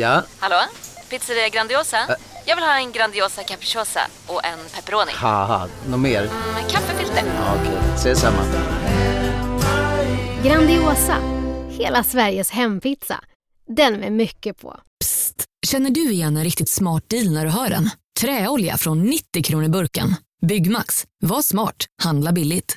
Ja, Hallå? Pizzeria Grandiosa? Jag vill ha en Grandiosa capriciosa och en pepperoni. haha, något mer? Med kaffefilter. Ja, Okej, ses samma. Grandiosa, hela Sveriges hempizza. Den med mycket på. Psst! Känner du igen en riktigt smart deal när du hör den? Träolja från 90 kronor burken. Byggmax. Var smart. Handla billigt.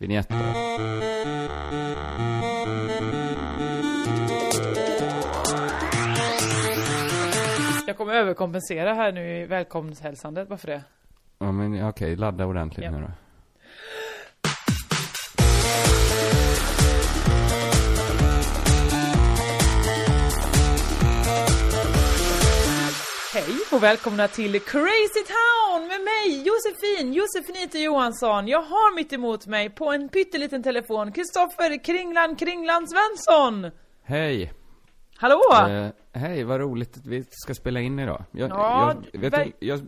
Vinjett då. Jag kommer överkompensera här nu i välkomsthälsandet, varför det? Ja men okej, ladda ordentligt Ja. nu då. Hej och välkomna till Crazy Town med mig Josefin, Josefinito Johansson. Jag har mitt emot mig på en pytteliten telefon Kristoffer Kringland Kringland Svensson. Hej! Hallå! Eh, hej, vad roligt att vi ska spela in idag. Jag, Ja, jag, vet du, jag...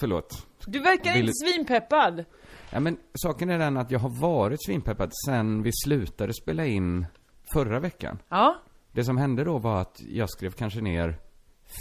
Förlåt. Du verkar vill- inte svinpeppad. Ja men saken är den att jag har varit svinpeppad sen vi slutade spela in förra veckan. Ja, Det som hände då var att jag skrev kanske ner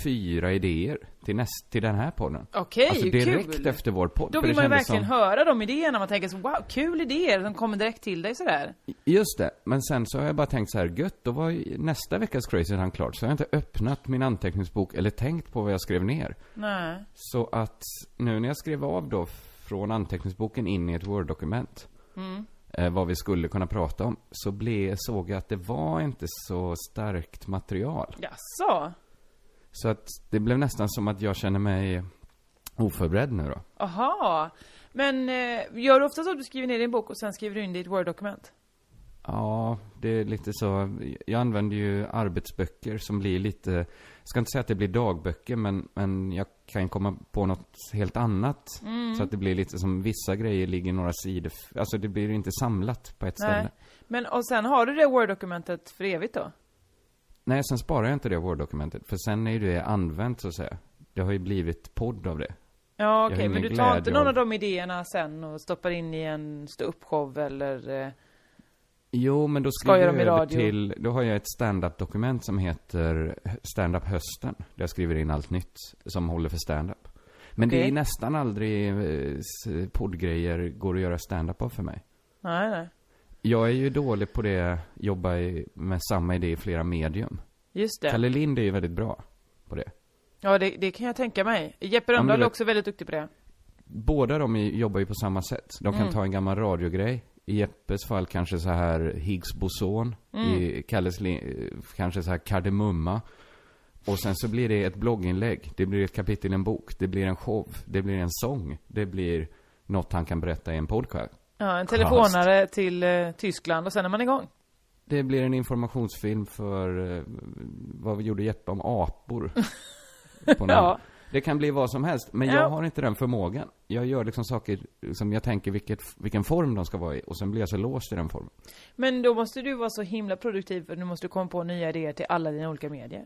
fyra idéer till, näst, till den här podden. okej, Alltså direkt kul. efter vår podd. Då vill man ju verkligen som- höra de idéerna. Man tänker så wow, kul idéer som kommer direkt till dig sådär. Just det, men sen så har jag bara tänkt så här, gött, då var ju nästa veckas Crazy Town klart. Så jag har inte öppnat min anteckningsbok eller tänkt på vad jag skrev ner. Nej. Så att nu när jag skrev av då från anteckningsboken in i ett Word-dokument. Mm. Eh, vad vi skulle kunna prata om. Så blev, såg jag att det var inte så starkt material. Jaså? Så att det blev nästan som att jag känner mig oförberedd nu då. Aha. Men eh, gör du ofta så att du skriver ner din bok och sen skriver du in det i ett Word-dokument? Ja, det är lite så. Jag använder ju arbetsböcker som blir lite, jag ska inte säga att det blir dagböcker, men, men jag kan komma på något helt annat. Mm. Så att det blir lite som vissa grejer ligger några sidor, alltså det blir inte samlat på ett Nej. ställe. Men och sen har du det Word-dokumentet för evigt då? Nej, sen sparar jag inte det Word-dokumentet, för sen är ju det använt så att säga. Det har ju blivit podd av det. Ja okej, men ingen du tar inte någon av- av de idéerna sen och stoppar in i en ståuppshow eller? Eh, Jo, men då skriver jag över radio? till, då har jag ett stand-up-dokument som heter Stand-up hösten. Där jag skriver in allt nytt som håller för stand-up. Men det Okej. är nästan aldrig eh, poddgrejer går att göra stand-up av för mig. nej nej. Jag är ju dålig på det, jobba i, med samma idé i flera medium. Just det. Kalle Lind är ju väldigt bra på det. Ja det, det kan jag tänka mig. Jeppe Rönndahl du är också väldigt duktig på det. Båda de jobbar ju på samma sätt. De kan Mm. ta en gammal radiogrej. I Jeppes fall kanske så här Higgs boson. Mm. I Kalles kanske så här kardemumma. Och sen så blir det ett blogginlägg. Det blir ett kapitel i en bok. Det blir en show. Det blir en sång. Det blir något han kan berätta i en podcast. Ja, en telefonare till eh, Tyskland och sen är man igång. Det blir en informationsfilm för eh, vad vi gjorde Jeppe om apor. Ja. Det kan bli vad som helst, men Ja. jag har inte den förmågan. Jag gör liksom saker som jag tänker vilket, vilken form de ska vara i, och sen blir jag så låst i den formen. Men då måste du vara så himla produktiv för du måste komma på nya idéer till alla dina olika medier.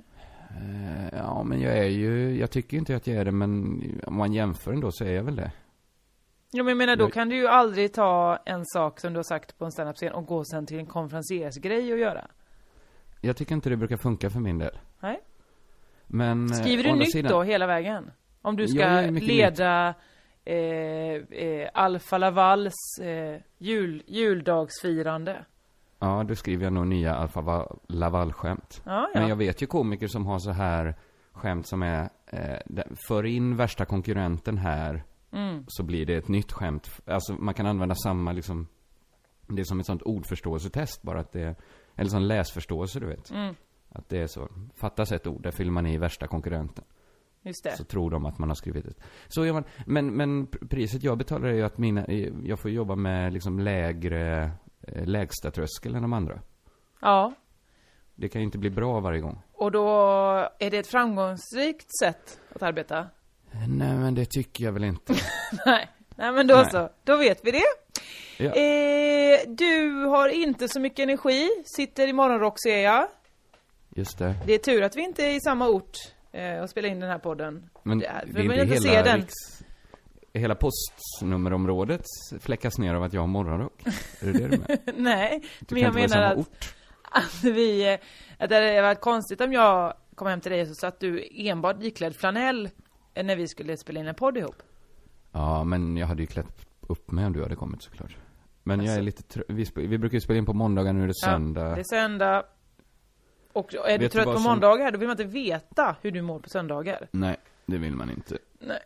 Eh, Ja, men jag är ju, jag tycker inte att jag är det, men om man jämför ändå så är jag väl det. Ja men jag menar då kan du ju aldrig ta en sak som du har sagt på en standup-scen och gå sen till en konferenciersgrej och göra. Jag tycker inte det brukar funka för min del. Nej. Men... eh, Skriver du nytt sidan- då hela vägen? Om du ska leda eh, eh, Alfa Lavals eh, jul, juldagsfirande. Ja, då skriver jag nog nya Alfa Va- Laval-skämt. Ja, ja. Men jag vet ju komiker som har så här skämt som är, eh, för in värsta konkurrenten här, Mm. så blir det ett nytt skämt. Alltså man kan använda samma liksom, det är som ett sånt ordförståelsetest bara att det eller sån läsförståelse du vet. Mm. Att det är så, fattas ett ord, där fyller man i värsta konkurrenten. Just det. Så tror de att man har skrivit det. Så gör man, men, men priset jag betalar är ju att mina, jag får jobba med liksom lägre, eh, lägsta tröskel än de andra. Ja. Det kan ju inte bli bra varje gång. Och då är det ett framgångsrikt sätt att arbeta? Nej, men det tycker jag väl inte. Nej. Nej men då Nej. så, då vet vi det. Ja. Eh, du har inte så mycket energi, sitter i morgonrock ser jag. Just det. Det är tur att vi inte är i samma ort eh, och spelar in den här podden. Men Det är- det, är inte inte hela se den. riks... Hela postnummerområdet fläckas ner av att jag har morgonrock. Är det det du menar? Nej, Du men jag menar samma att, ort. att vi, att det hade varit konstigt om jag kom hem till dig och så satt du enbart iklädd flanell när vi skulle spela in en podd ihop. Ja, men jag hade ju klätt upp mig om du hade kommit såklart. Men jag är Alltså. lite trött. Vi, vi brukar ju spela in på måndagar, nu är det söndag. Ja, det är söndag. Och är du trött på som- måndagar, då vill man inte veta hur du mår på söndagar. Nej, det vill man inte. Nej.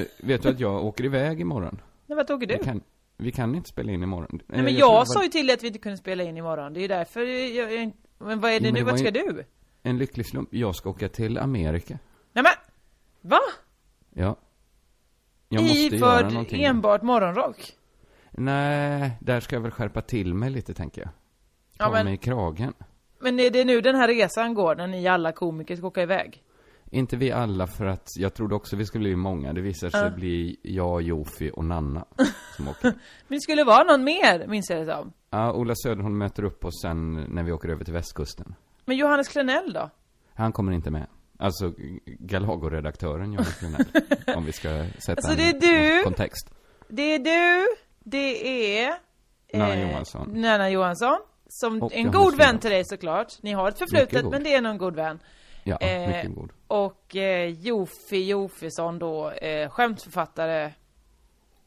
Eh, vet du att jag åker iväg imorgon? Nej, vart åker du? Vi kan, vi kan inte spela in imorgon. Nej, men jag, sa ju till dig att vi inte kunde spela in imorgon. Det är ju därför jag, jag, Men vad är det men nu? det Vart var ska ju- du? En lycklig slump. Jag ska åka till Amerika. Nej men! Va? Ja. Jag måste göra Iförd någonting. enbart morgonrock? Nej, där ska jag väl skärpa till mig lite tänker jag. Ta Ja, men- mig i kragen. Men är det nu den här resan går, när ni alla komiker ska åka iväg? Inte vi alla för att jag trodde också vi skulle bli många. Det visar sig Ja. bli jag, Jofi och Nanna som åker. Men det skulle vara någon mer, minns jag det som. Ja, Ola Söderholm möter upp oss sen när vi åker över till västkusten. Men Johannes Klenell då? Han kommer inte med. Alltså Galago-redaktören Johannes Klenell. om vi ska sätta Alltså, det är du. kontext. Det är du, det är... Nanna Johansson. Nanna Johansson. Som Och en god vän till dig såklart. Ni har ett förflutet, men det är någon god vän. Ja, Eh, mycket god. Och eh, Jofi Jofisson då, eh, skämtförfattare,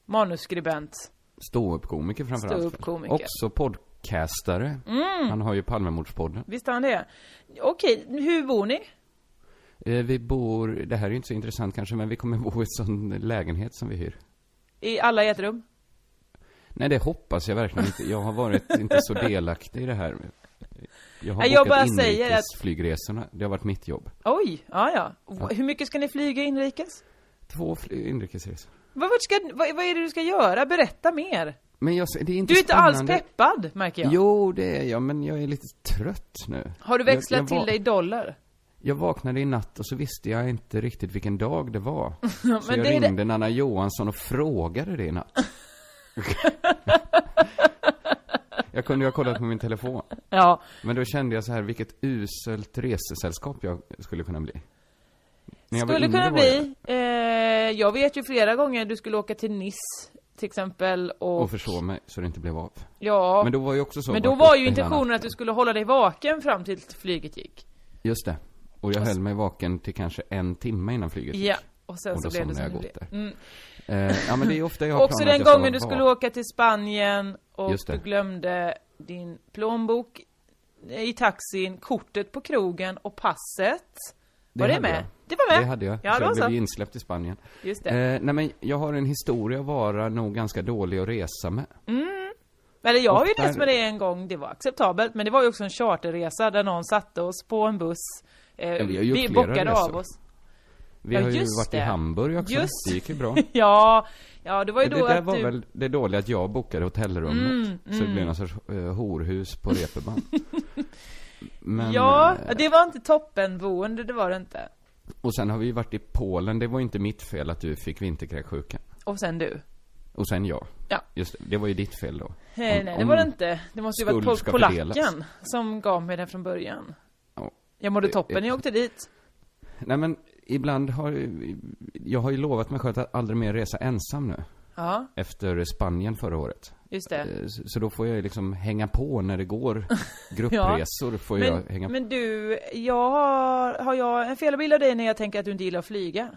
manuskribent. Ståuppkomiker framförallt. Ståuppkomiker. Också podcastare. Mm. Han har ju Palmemordspodden. Visst har han det? Okej, hur bor ni? Eh, vi bor, det här är ju inte så intressant kanske, men vi kommer bo i en sån lägenhet som vi hyr. I alla i ett rum? Nej, det hoppas jag verkligen inte. Jag har varit inte så delaktig i det här. Jag har jag bokat säger att- inrikesflygresorna. Det har varit mitt jobb. Oj, ja ja. Ja. Hur mycket ska ni flyga inrikes? Två inrikesresor. Vad, vart ska, vad, vad är det du ska göra? Berätta mer. Men jag, det är inte Du är inte spännande. alls peppad, märker jag. Jo, det är jag, men jag är lite trött nu. Har du växlat jag, jag till va- dig dollar? Jag vaknade i natt och så visste jag inte riktigt vilken dag det var. Så jag är det- ringde Nanna Johansson och frågade det i natt. jag kunde ju ha kollat på min telefon. Ja. Men då kände jag så här, vilket uselt resesällskap jag skulle kunna bli. Skulle kunna bli. Eh, jag vet ju flera gånger du skulle åka till Nice, till exempel, och... Och försov mig så det inte blev av. Ja. Men då var ju också så. Men då var ju intentionen att du skulle hålla dig vaken fram till flyget gick. Just det. Och jag höll mig vaken till kanske en timme innan flyget. Ja. Och sen Och så blev det som jag det blev. Mm. Eh, ja men det är ofta jag har Också den gången du skulle åka till Spanien och det. du glömde din plånbok i taxin, kortet på krogen och passet. Var det, med? jag. Det var med? Det hade jag. Ja, så jag blev insläppt i Spanien. Just det. Eh, nej men jag har en historia att vara nog ganska dålig att resa med. Eller jag har ju rest med det en gång, det var acceptabelt, men det var ju också en charterresa där någon satte oss på en buss, eh, vi har gjort vi bockade av oss. Vi Ja, har ju varit i det. Hamburg också. Just. Det gick ju bra. ja, ja det var ju det då där att var du... väl det dåliga att jag bokade hotellrummet. Mm, Så det blev någon sorts uh, horhus på Reeperbahn. Men, ja, eh, det var inte toppenboende, det var det inte. Och sen har vi ju varit i Polen. Det var inte mitt fel att du fick vinterkräksjuka. Och sen du. Och sen jag. Ja. Just det, det var ju ditt fel då. Om- nej, det om- var det inte. Det måste ju varit polacken som gav mig den från början. Ja. Jag mådde toppen när jag åkte dit. Nej men, ibland har jag har ju lovat mig själv att aldrig mer resa ensam nu. Ja, Efter Spanien förra året. just det. Eh, Så då får jag liksom hänga på när det går gruppresor. Får jag Men, hänga på. men du, jag har, har jag en felbild av dig när jag tänker att du inte gillar att flyga?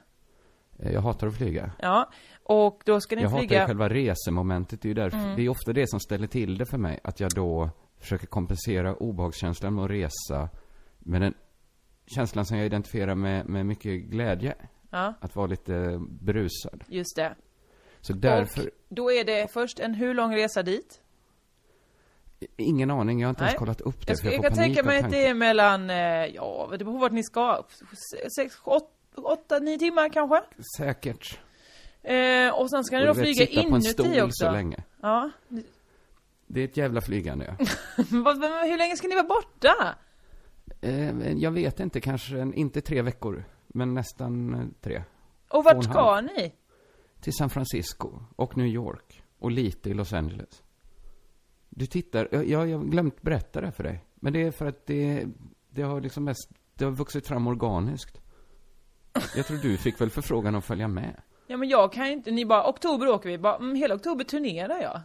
Eh, Jag hatar att flyga. Ja, och då ska ni Jag hatar ju flyga... själva resemomentet, det är ju därför, Mm. det är ofta det som ställer till det för mig, att jag då försöker kompensera obehagskänslan med att resa med den känslan som jag identifierar med, med mycket glädje. Ja, Att vara lite berusad. just det. Så därför, Och då är det först en hur lång resa dit? ingen aning, jag har inte Nej. ens kollat upp det, Jag, för jag jag kan tänka mig att det är mellan, eh, ja, det beror på vart ni ska. Sex, åt, åtta, nio timmar kanske? Säkert. Eh, och sen ska ni då vet, flyga sitta på en stol inuti så också. länge. Ja. Det är ett jävla flygande, ja. Men hur länge ska ni vara borta? Eh, jag vet inte, kanske en, inte tre veckor, men nästan eh, tre. Och och vart en ska ni? Till San Francisco och New York och lite i Los Angeles. Du tittar, jag, jag jag har glömt berätta det för dig. Men det är för att det, det har liksom mest, det har vuxit fram organiskt. Jag tror du fick väl förfrågan att följa med. Ja men jag kan ju inte, ni bara, oktober åker vi, bara, mm, hela oktober turnerar jag.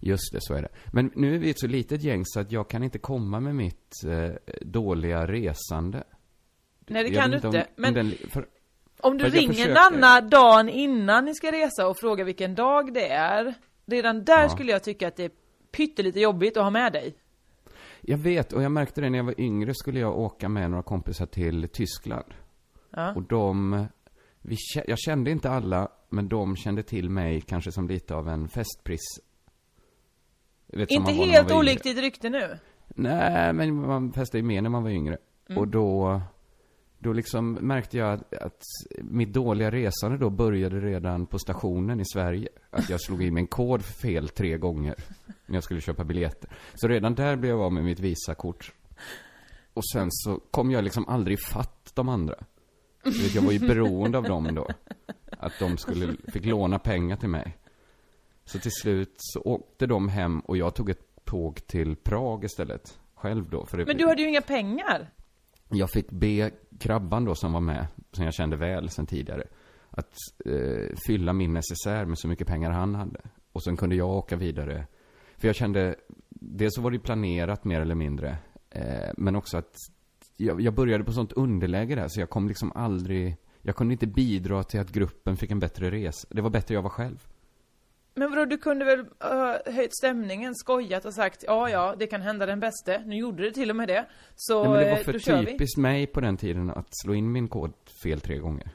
Just det, så är det. Men nu är vi ett så litet gäng så att jag kan inte komma med mitt eh, dåliga resande. Nej det Jag kan du inte, om, men Om den, för, om du ringer. Nanna dagen innan ni ska resa och frågar vilken dag det är, redan där Ja. skulle jag tycka att det är pyttelite jobbigt att ha med dig. jag vet, och jag märkte det när jag var yngre skulle jag åka med några kompisar till Tyskland. Ja. Och de, vi, jag kände inte alla, men de kände till mig kanske som lite av en festpris. Vet, Inte helt olikt ditt rykte nu. Nej, men man festade ju mer när man var yngre. Mm. Och då, då liksom märkte jag att, att mitt dåliga resande då började redan på stationen i Sverige. Att jag slog in min kod fel tre gånger när jag skulle köpa biljetter. Så redan där blev jag av med mitt Visakort. Och sen så kom jag liksom aldrig fatt de andra. Jag var ju beroende av dem då. Att de skulle, fick låna pengar till mig. Så till slut så åkte de hem och jag tog ett tåg till Prag istället. Själv då. För Men du hade ju inga pengar. Jag fick be Krabban då som var med, som jag kände väl sen tidigare, att eh, fylla min necessär med så mycket pengar han hade. Och sen kunde jag åka vidare. För jag kände, dels så var det planerat mer eller mindre, eh, men också att jag, jag började på sånt underläge där, så jag kom liksom aldrig, jag kunde inte bidra till att gruppen fick en bättre resa. Det var bättre jag var själv. Men vadå, du kunde väl uh, höjt stämningen, skojat och sagt ja, ja, det kan hända den bäste. Nu gjorde det till och med det. Så Nej, men det var eh, för kör vi. typiskt mig på den tiden att slå in min kod fel tre gånger.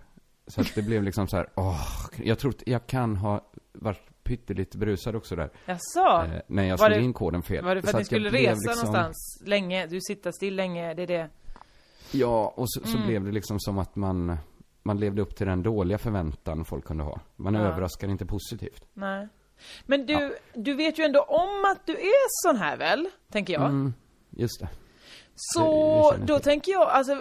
Så att det blev liksom så här, åh, jag tror att jag kan ha varit pyttelite berusad också där. Jaså? Eh, när jag slog in koden fel. Var det för Så att ni skulle resa liksom- någonstans länge? Du sitter still länge, det är det. Ja, och så, så Mm. blev det liksom som att man, man levde upp till den dåliga förväntan folk kunde ha. Man Ja. överraskar inte positivt. Nej. Men du, du vet ju ändå om att du är sån här väl? Tänker jag. Mm, just det. Så då till. tänker jag, alltså,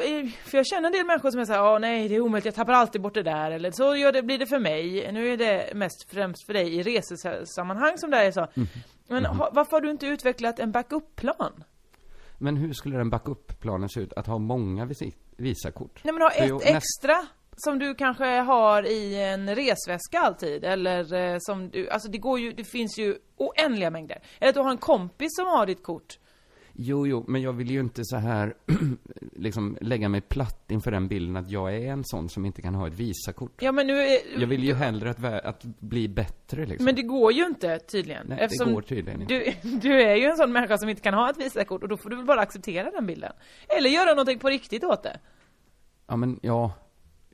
för jag känner en del människor som är såhär, åh nej det är omöjligt, jag tappar alltid bort det där, eller så gör det, blir det för mig. Nu är det mest främst för dig i resesammanhang som det här är så. Mhm. Men ha, varför har du inte utvecklat en backup-plan? Men hur skulle den backup-planen se ut? Att ha många visit, Visakort? Nej men ha ett jag- extra som du kanske har i en resväska alltid, eller eh, som du, alltså det går ju, det finns ju oändliga mängder. Eller att du har en kompis som har ditt kort. Jo, jo, men jag vill ju inte så här liksom lägga mig platt inför den bilden att jag är en sån som inte kan ha ett Visakort. Ja men nu är, Jag vill ju hellre att, att bli bättre liksom. Men det går ju inte tydligen. Nej, det går tydligen inte. Du, du är ju en sån människa som inte kan ha ett Visakort och då får du väl bara acceptera den bilden. Eller göra någonting på riktigt åt det. Ja, men ja.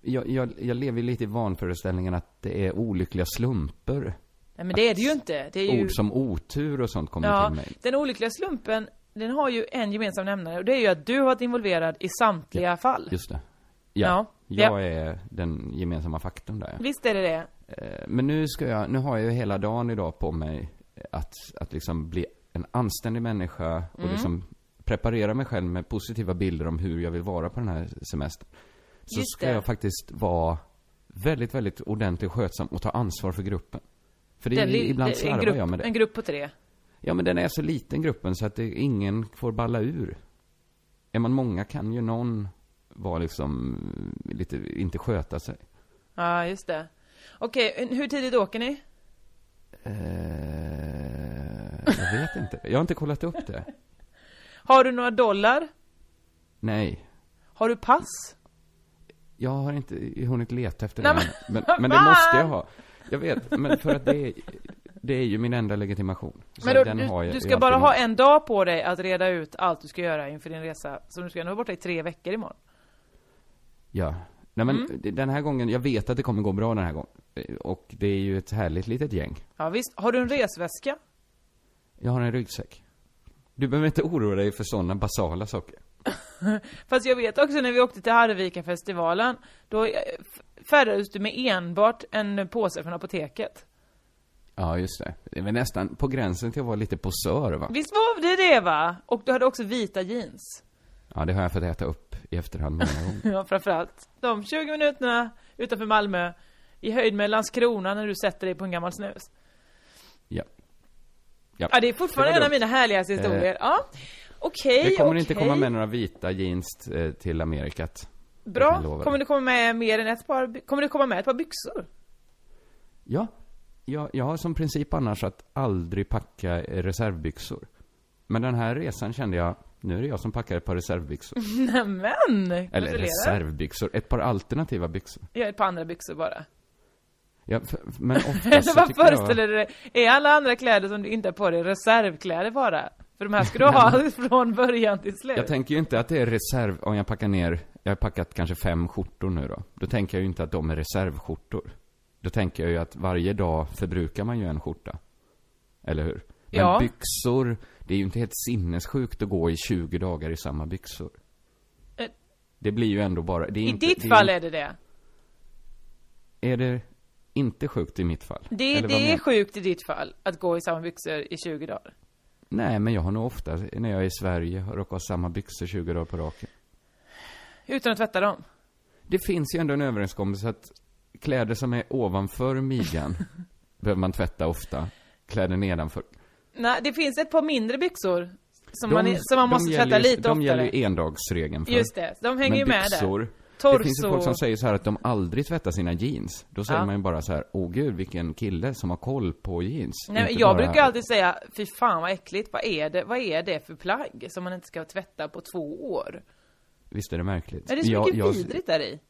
Jag, jag, jag lever lite i vanföreställningen att det är olyckliga slumper. Nej men det är det ju inte. Det är ju... Ord som otur och sånt kommer Ja, till mig. den olyckliga slumpen, den har ju en gemensam nämnare och det är ju att du har varit involverad i samtliga fall. Just det. Ja. Ja. Ja. Jag är den gemensamma faktorn där. Visst är det det? Eh, Men nu ska jag, nu har jag ju hela dagen idag på mig att, att liksom bli en anständig människa och Mm. liksom preparera mig själv med positiva bilder om hur jag vill vara på den här semestern. Så Just ska det. jag faktiskt vara väldigt, väldigt ordentligt skötsam och ta ansvar för gruppen. För det, Den li- ibland slarvar grupp, jag med det. En grupp på tre. Ja, men den är så liten gruppen så att det, ingen får balla ur. Är man många kan ju någon vara liksom lite, inte sköta sig. Ja, just det. Okej, hur tidigt åker ni? Eh, jag vet inte. Jag har inte kollat upp det. Har du några dollar? Nej. Har du pass? Jag har inte hunnit leta efter Nej, det än. Men, men det måste jag ha. Jag vet, men för att det är, det är ju min enda legitimation. Så Men då, den har du, jag du ska bara alltid ha en dag på dig att reda ut allt du ska göra inför din resa. Så du ska nu vara borta i tre veckor imorgon. Ja. Nej men Mm. den här gången, jag vet att det kommer gå bra den här gången. Och det är ju ett härligt litet gäng. Ja visst. Har du en resväska? Jag har en ryggsäck. Du behöver inte oroa dig för sådana basala saker. Fast jag vet också när vi åkte till Harvikenfestivalen, då eh, färdades du med enbart en påse från apoteket. Ja, just det. Det väl nästan på gränsen till att vara lite posör, va? Visst var det det va? Och du hade också vita jeans. Ja, det har jag fått äta upp i efterhand många gånger. Ja, framförallt de 20 minuterna utanför Malmö i höjd med Landskrona när du sätter dig på en gammal snus. Ja. Ja, det är fortfarande Det var en av mina härligaste historier. Eh, ja. Okej, Det kommer okej. inte komma med några vita jeans eh, till Amerikat. Bra. Kommer det. det komma med mer än ett par, kommer det komma med ett par byxor? Ja. Jag, jag har som princip annars att aldrig packa reservbyxor. Men den här resan kände jag, nu är det jag som packar ett par reservbyxor. Nämen! Eller reservbyxor, ett par alternativa byxor. Är ett par andra byxor bara. Ja, f- men oftast så vad tycker jag... föreställer du dig? Är alla andra kläder som du inte har på dig reservkläder bara? För de här ska du ha från början till slut. Jag tänker ju inte att det är reserv, om jag packar ner, jag har packat kanske fem skjortor nu då. Då tänker jag ju inte att de är reservskjortor. Då tänker jag ju att varje dag förbrukar man ju en skjorta. Eller hur? Men Ja. byxor, det är ju inte helt sinnessjukt att gå i 20 dagar i samma byxor. Eh. Det blir ju ändå bara, det är I inte, ditt det fall är, det det. är det inte sjukt i mitt fall? Det, det är sjukt i ditt fall, att gå i samma byxor i 20 dagar. Nej, men jag har nog ofta, när jag är i Sverige, råkat ha samma byxor 20 dagar på raken. Utan att tvätta dem. Det finns ju ändå en överenskommelse att kläder som är ovanför midjan behöver man tvätta ofta. Kläder nedanför. Nej, det finns ett par mindre byxor som, man, är- som man måste tvätta ju- lite De oftare. gäller ju endagsregeln för. Just det, de hänger Men ju med där. Torso. Det finns ju folk som säger så här att de aldrig tvättar sina jeans. Då säger Ja. man ju bara så här, åh gud vilken kille som har koll på jeans. Nej, Inte jag bara- brukar alltid säga, fy fan vad äckligt, vad är det, vad är det för plagg som man inte ska tvätta på två år? Visst är det märkligt? Men det är så Jag- mycket jag- vidrigt där i.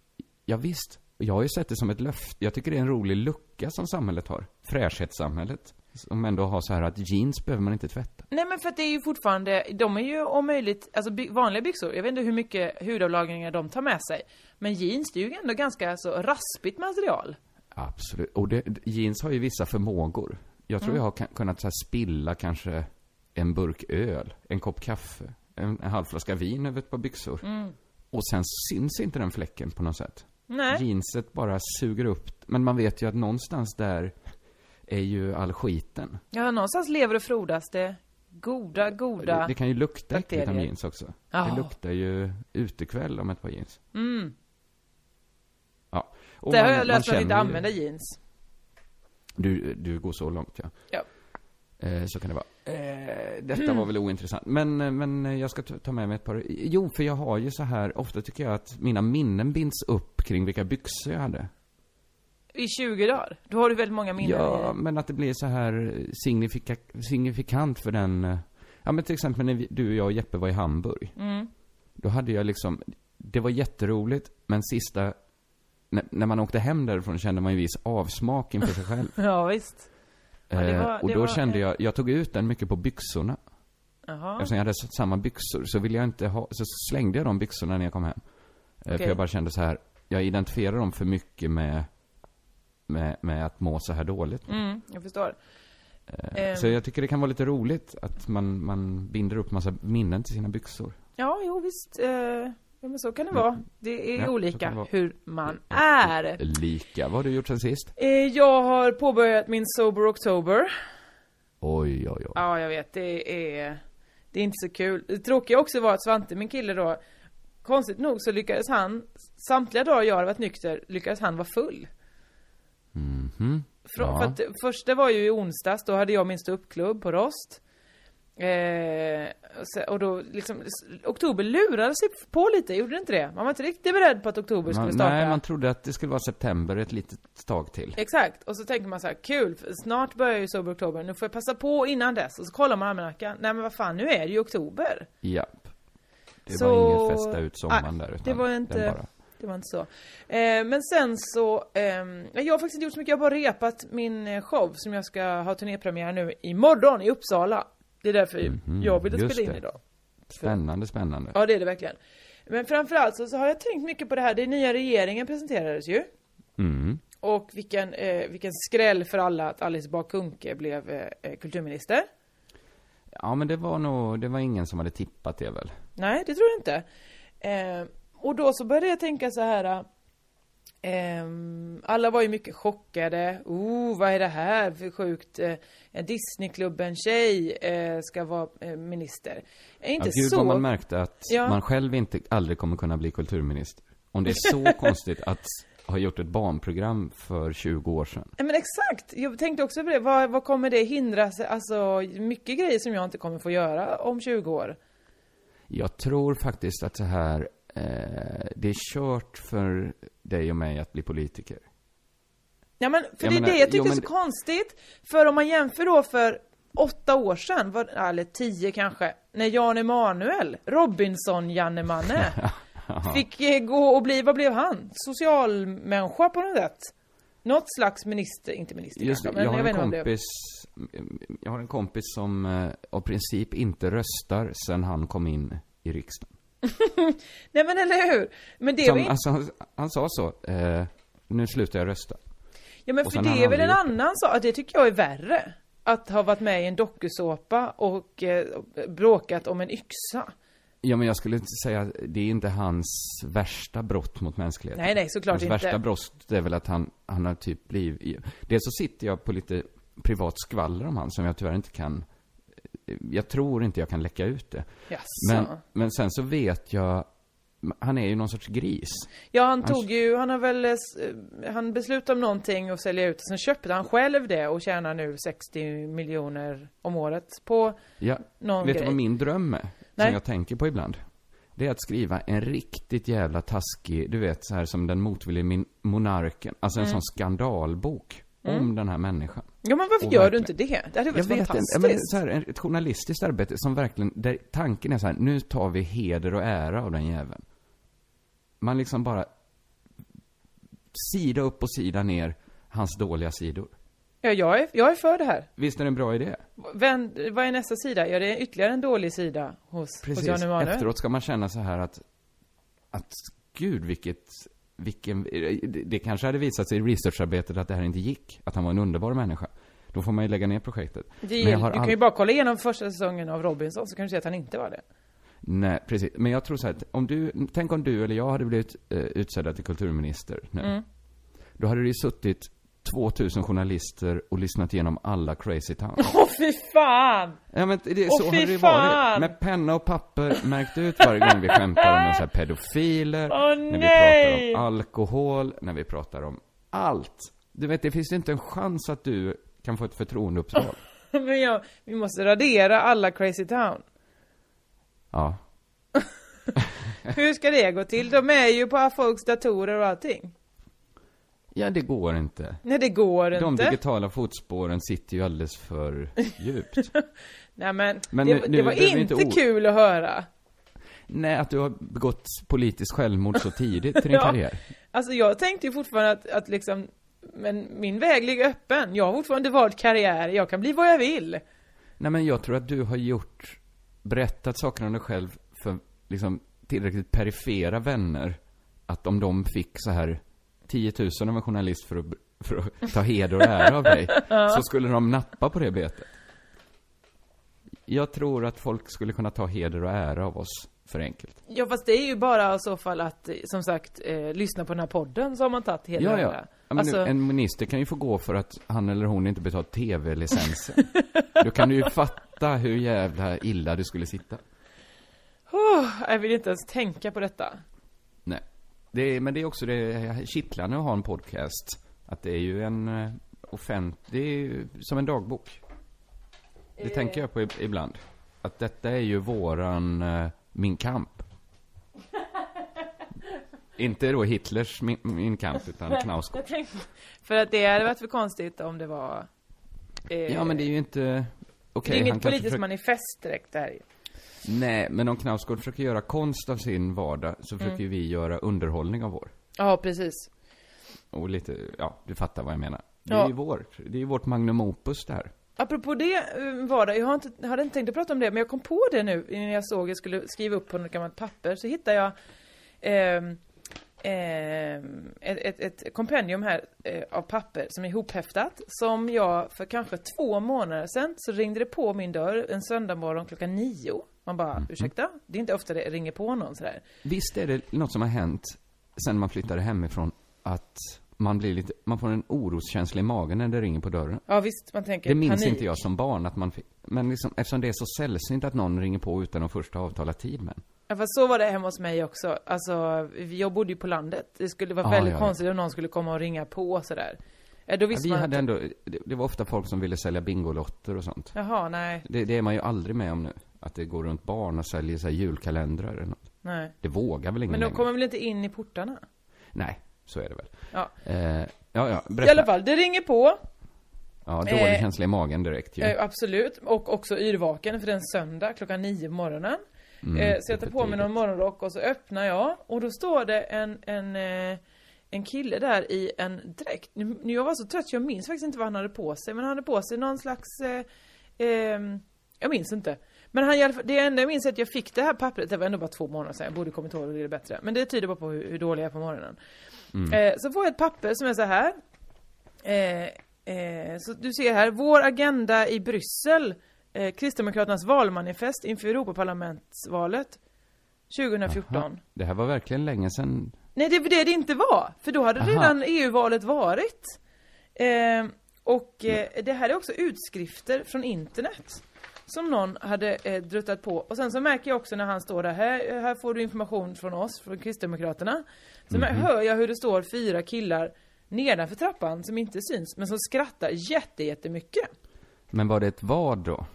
Ja, visst. Jag har ju sett det som ett löfte. Jag tycker det är en rolig lucka som samhället har. Fräschhetssamhället. Som ändå har så här att jeans behöver man inte tvätta. Nej men för att det är ju fortfarande, de är ju om möjligt, alltså by, vanliga byxor, jag vet inte hur mycket hudavlagringar de tar med sig. Men jeans, det är ju ändå ganska så raspigt material. Absolut. Och det, jeans har ju vissa förmågor. Jag tror Mm. jag har kunnat så här spilla kanske en burk öl, en kopp kaffe, en, en halv flaska vin över ett par byxor. Och sen syns inte den fläcken på något sätt. Nej. Jeanset bara suger upp. Men man vet ju att någonstans där är ju all skiten. Ja, någonstans lever och frodas det goda, goda... Det, det kan ju lukta äckligt om jeans också. Ja. Det luktar ju utekväll om ett par jeans. Mm. Ja. Och Det har man- jag man lärt mig att inte använda jeans. Du, du går så långt, ja. Ja. Eh, så kan det vara. Eh, detta var väl ointressant. Men, eh, men jag ska ta ta med mig ett par. Jo, för jag har ju så här, ofta tycker jag att mina minnen binds upp kring vilka byxor jag hade. I 20 dagar. Då har du väldigt många minnen Ja, men att det blir så här signifika, signifikant för den... eh, Ja, men till exempel när vi, du och jag och Jeppe var i Hamburg. Mm. Då hade jag liksom, det var jätteroligt, men sista, när, när man åkte hem därifrån kände man ju viss avsmak inför sig själv. Ja, visst. Ja, det Eh, var- och då var, kände eh, jag, jag tog ut den mycket på byxorna. Jaha. Eftersom jag hade samma byxor så ville jag inte ha, så slängde jag de byxorna när jag kom hem. Eh, Okej. För jag bara kände så här, jag identifierar dem för mycket med, med, med att må så här dåligt. Mm, jag förstår. Eh, Ehm. Så jag tycker det kan vara lite roligt att man, man binder upp massa minnen till sina byxor. Ja, jo visst. Eh, ja, men så kan det vara. Det är Ja, olika hur man är. Lika, vad har du gjort sen sist? Eh, jag har påbörjat min Sober October. Oj, oj, oj. Ja, jag vet. Det är... Det är inte så kul. Det tråkiga också var att Svante, min kille då, konstigt nog så lyckades han, samtliga dagar jag hade varit nykter, lyckades han vara full. Mhm. Frå, Ja. För att första var ju i onsdags, då hade jag min ståuppklubb på Rost. Eh, och då liksom, oktober lurade sig på lite, gjorde det inte det? Man var inte riktigt beredd på att oktober skulle starta. nej, man trodde att det skulle vara september ett litet tag till. Exakt, och så tänker man så här, kul, snart börjar ju Sober Oktober, nu får jag passa på innan dess. Och så kollar man almanackan, nej men vad fan, nu är det ju oktober. Japp. Det Så- var ingen festa ut sommaren Nej, där, utan det var den inte- bara... Det var inte så. Eh, men sen så, ehm, jag har faktiskt inte gjort så mycket, jag har bara repat min eh, show som jag ska ha turnépremiär nu imorgon i Uppsala. Det är därför Mhm, jag ville just spela in det. idag. Spännande, spännande. Ja det är det verkligen. Men framförallt så, så har jag tänkt mycket på det här, den nya regeringen presenterades ju. Mm. Och vilken, eh, vilken skräll för alla att Alice Bah Kuhnke blev eh, eh, kulturminister. Ja, men det var nog, det var ingen som hade tippat det väl? Nej, det tror jag inte. Eh, och då så började jag tänka så här. Ehm, alla var ju mycket chockade. Oh, vad är det här för sjukt? Eh, en Disneyklubben-tjej eh, ska vara eh, minister. Är inte Ja, gud så... vad man märkte att Ja. man själv inte aldrig kommer kunna bli kulturminister. Om det är så konstigt att ha gjort ett barnprogram för 20 år sedan. Men exakt! Jag tänkte också på det. Vad, vad kommer det hindra sig? Alltså, mycket grejer som jag inte kommer få göra om 20 år. Jag tror faktiskt att så här, eh, det är kört för dig och mig att bli politiker. Ja men, för Jag det är menar, det jag tycker jo, är men så det- konstigt. För om man jämför då för åtta år sedan, var, eller tio kanske, när Jan Emanuel, Robinson-Janne-Manne, fick eh, gå och bli, vad blev han? Socialmänniska på något sätt. Något slags minister, inte minister Just kanske, men jag har jag, en kompis, jag har en kompis som eh, av princip inte röstar sen han kom in i riksdagen. Nej men eller hur? Men det är Som, väl inte... alltså, han, han sa så, eh, nu slutar jag rösta. Ja men Och för det är väl en annan sak, det tycker jag är värre. Att ha varit med i en dokusåpa och eh, bråkat om en yxa. Ja, men jag skulle inte säga, att det är inte hans värsta brott mot mänskligheten. Nej, nej, såklart hans inte. värsta brott är väl att han, han har typ blivit... Dels så sitter jag på lite privat skvaller om han som jag tyvärr inte kan... Jag tror inte jag kan läcka ut det. Jaså. Men, men sen så vet jag... Han är ju någon sorts gris. Ja, han Han- tog ju, han har väl, eh, eh, han beslutade om någonting och sälja ut, sen köpte han själv det och tjänar nu 60 miljoner om året på Ja, någon vet du grej. vad min dröm är? Nej. Som jag tänker på ibland. Det är att skriva en riktigt jävla taskig, du vet så här som den motvillige monarken. Alltså Mm. en sån skandalbok. Om den här människan. Ja, men varför gör du inte det? Det hade Jag varit vet inte, fantastiskt. ja, men så här, ett journalistiskt arbete som verkligen, där tanken är så här, nu tar vi heder och ära av den jäveln. Man liksom bara, sida upp och sida ner, hans dåliga sidor. Ja, jag är, jag är för det här. Visst är det en bra idé? Vänd, vad är nästa sida? Ja, det är ytterligare en dålig sida hos, hos Precis. Jan Emanuel. Efteråt ska man känna så här att, att gud vilket, vilken, det- kanske hade visat sig i researcharbetet att det här inte gick, att han var en underbar människa. Då får man ju lägga ner projektet. Det, du kan ju bara kolla igenom första säsongen av Robinson så kan du se att han inte var det. Nej, precis. Men jag tror så här, om du, tänk om du eller jag hade blivit eh, utsedda till kulturminister nu. Mm. Då hade det ju suttit 2000 journalister och lyssnat igenom alla Crazy Town. Åh fy fan! Ja men det, så hade det fan! varit. Med penna och papper märkt ut varje gång vi skämtar om någon så här pedofiler, Åh, när vi nej! pratar om alkohol, när vi pratar om allt. Du vet, det finns inte en chans att du kan få ett förtroendeuppdrag. Men jag, vi måste radera alla Crazy Town. Ja. Hur ska det gå till? De är ju på folks datorer och allting. Ja, det går inte. Nej, det går De inte. digitala fotspåren sitter ju alldeles för djupt. Nej men, Men det, nu- det var inte inte kul att höra. Nej, att du har begått politiskt självmord så tidigt i din Ja. karriär. Alltså jag tänkte ju fortfarande att, att liksom, men min väg ligger öppen. Jag har fortfarande valt karriär, jag kan bli vad jag vill. Nej, men jag tror att du har gjort, berättat saker om dig själv för liksom tillräckligt perifera vänner. Att om de fick så här 10 000 av en journalist för att, för att ta heder och ära av dig, så skulle de nappa på det betet. Jag tror att folk skulle kunna ta heder och ära av oss för enkelt. Ja fast det är ju bara i så fall att, eh, som sagt, eh, lyssna på den här podden så har man tagit hela Ja, ja. här. ja men Alltså, nu, en minister kan ju få gå för att han eller hon inte betalat tv-licensen. Då kan du ju fatta hur jävla illa du skulle sitta. oh, jag vill inte ens tänka på detta. Det är, men det är också det kittlande att ha en podcast. Att det är ju en eh, offent... Det är ju som en dagbok. Det tänker jag på ib- ibland. Att detta är ju våran eh, Min kamp. Inte då Hitlers Min, min kamp, utan Knausgård. Tänkte, för att det hade varit för konstigt om det var... Eh, Ja, men det är ju inte... Okej, det är inget politiskt försöker- manifest direkt det här. Nej, men om Knausgård försöker göra konst av sin vardag så försöker ju vi göra underhållning av vår. Ja, precis. Och lite, ja, du fattar vad jag menar. Det Ja. är ju vårt, det är ju vårt magnum opus det här. Apropå det eh, var det, jag har inte, jag hade inte tänkt att prata om det, men jag kom på det nu när jag såg jag skulle skriva upp på något gammalt papper, så hittade jag ehm, ehm, ett, ett, ett kompendium här eh, av papper som är ihophäftat, som jag för kanske två månader sedan så ringde det på min dörr en söndag morgon klockan nio. Man bara, ursäkta? Det är inte ofta det ringer på någon sådär. Visst är det något som har hänt sen man flyttade hemifrån, att man blir lite, man får en oroskänsla i magen när det ringer på dörren. Ja visst, man tänker Det minns panik. inte jag som barn att man fick, men liksom, eftersom det är så sällsynt att någon ringer på utan att först ha avtalat tid med. Ja fast så var det hemma hos mig också. Alltså, jag bodde ju på landet. Det skulle vara Ja, väldigt ja, ja. konstigt om någon skulle komma och ringa på sådär. Ja, då Ja, vi man hade inte. ändå, det, det var ofta folk som ville sälja bingolotter och sånt. Jaha, nej, Det, det är man ju aldrig med om nu. Att det går runt barn och säljer så här julkalendrar eller något. nej. Det vågar väl ingen Men de längre? kommer väl inte in i portarna? Nej, så är det väl. Ja. Eh, ja, ja, I berätta. alla fall, det ringer på. Ja, dålig Eh, känsla i magen direkt ju. Eh, absolut. Och också yrvaken för det är en söndag klockan nio på morgonen. Mm, eh, så jag tar på mig någon morgonrock och så öppnar jag. Och då står det en, en, eh, en kille där i en dräkt. Nu, jag var så trött jag minns faktiskt inte vad han hade på sig. Men han hade på sig någon slags... Eh, ehm, jag minns inte. Men han, det enda jag minns är att jag fick det här pappret, det var ändå bara två månader sedan, jag borde kommit ihåg det bättre. Men det tyder bara på hur, hur dålig jag är på morgonen. Eh, så får jag ett papper som är så här. Eh, eh, så du ser här, vår agenda i Bryssel, eh, Kristdemokraternas valmanifest inför Europaparlamentsvalet 2014. Aha. Det här var verkligen länge sedan. Nej, det var det det inte var, för då hade Aha. redan EU-valet varit. Eh, och eh, det här är också utskrifter från internet. Som någon hade eh, druttat på. Och sen så märker jag också när han står där, här, här får du information från oss, från Kristdemokraterna. Så Mhm. mär- hör jag hur det står fyra killar nedanför trappan som inte syns, men som skrattar jätte, jättemycket. Men var det ett vad då?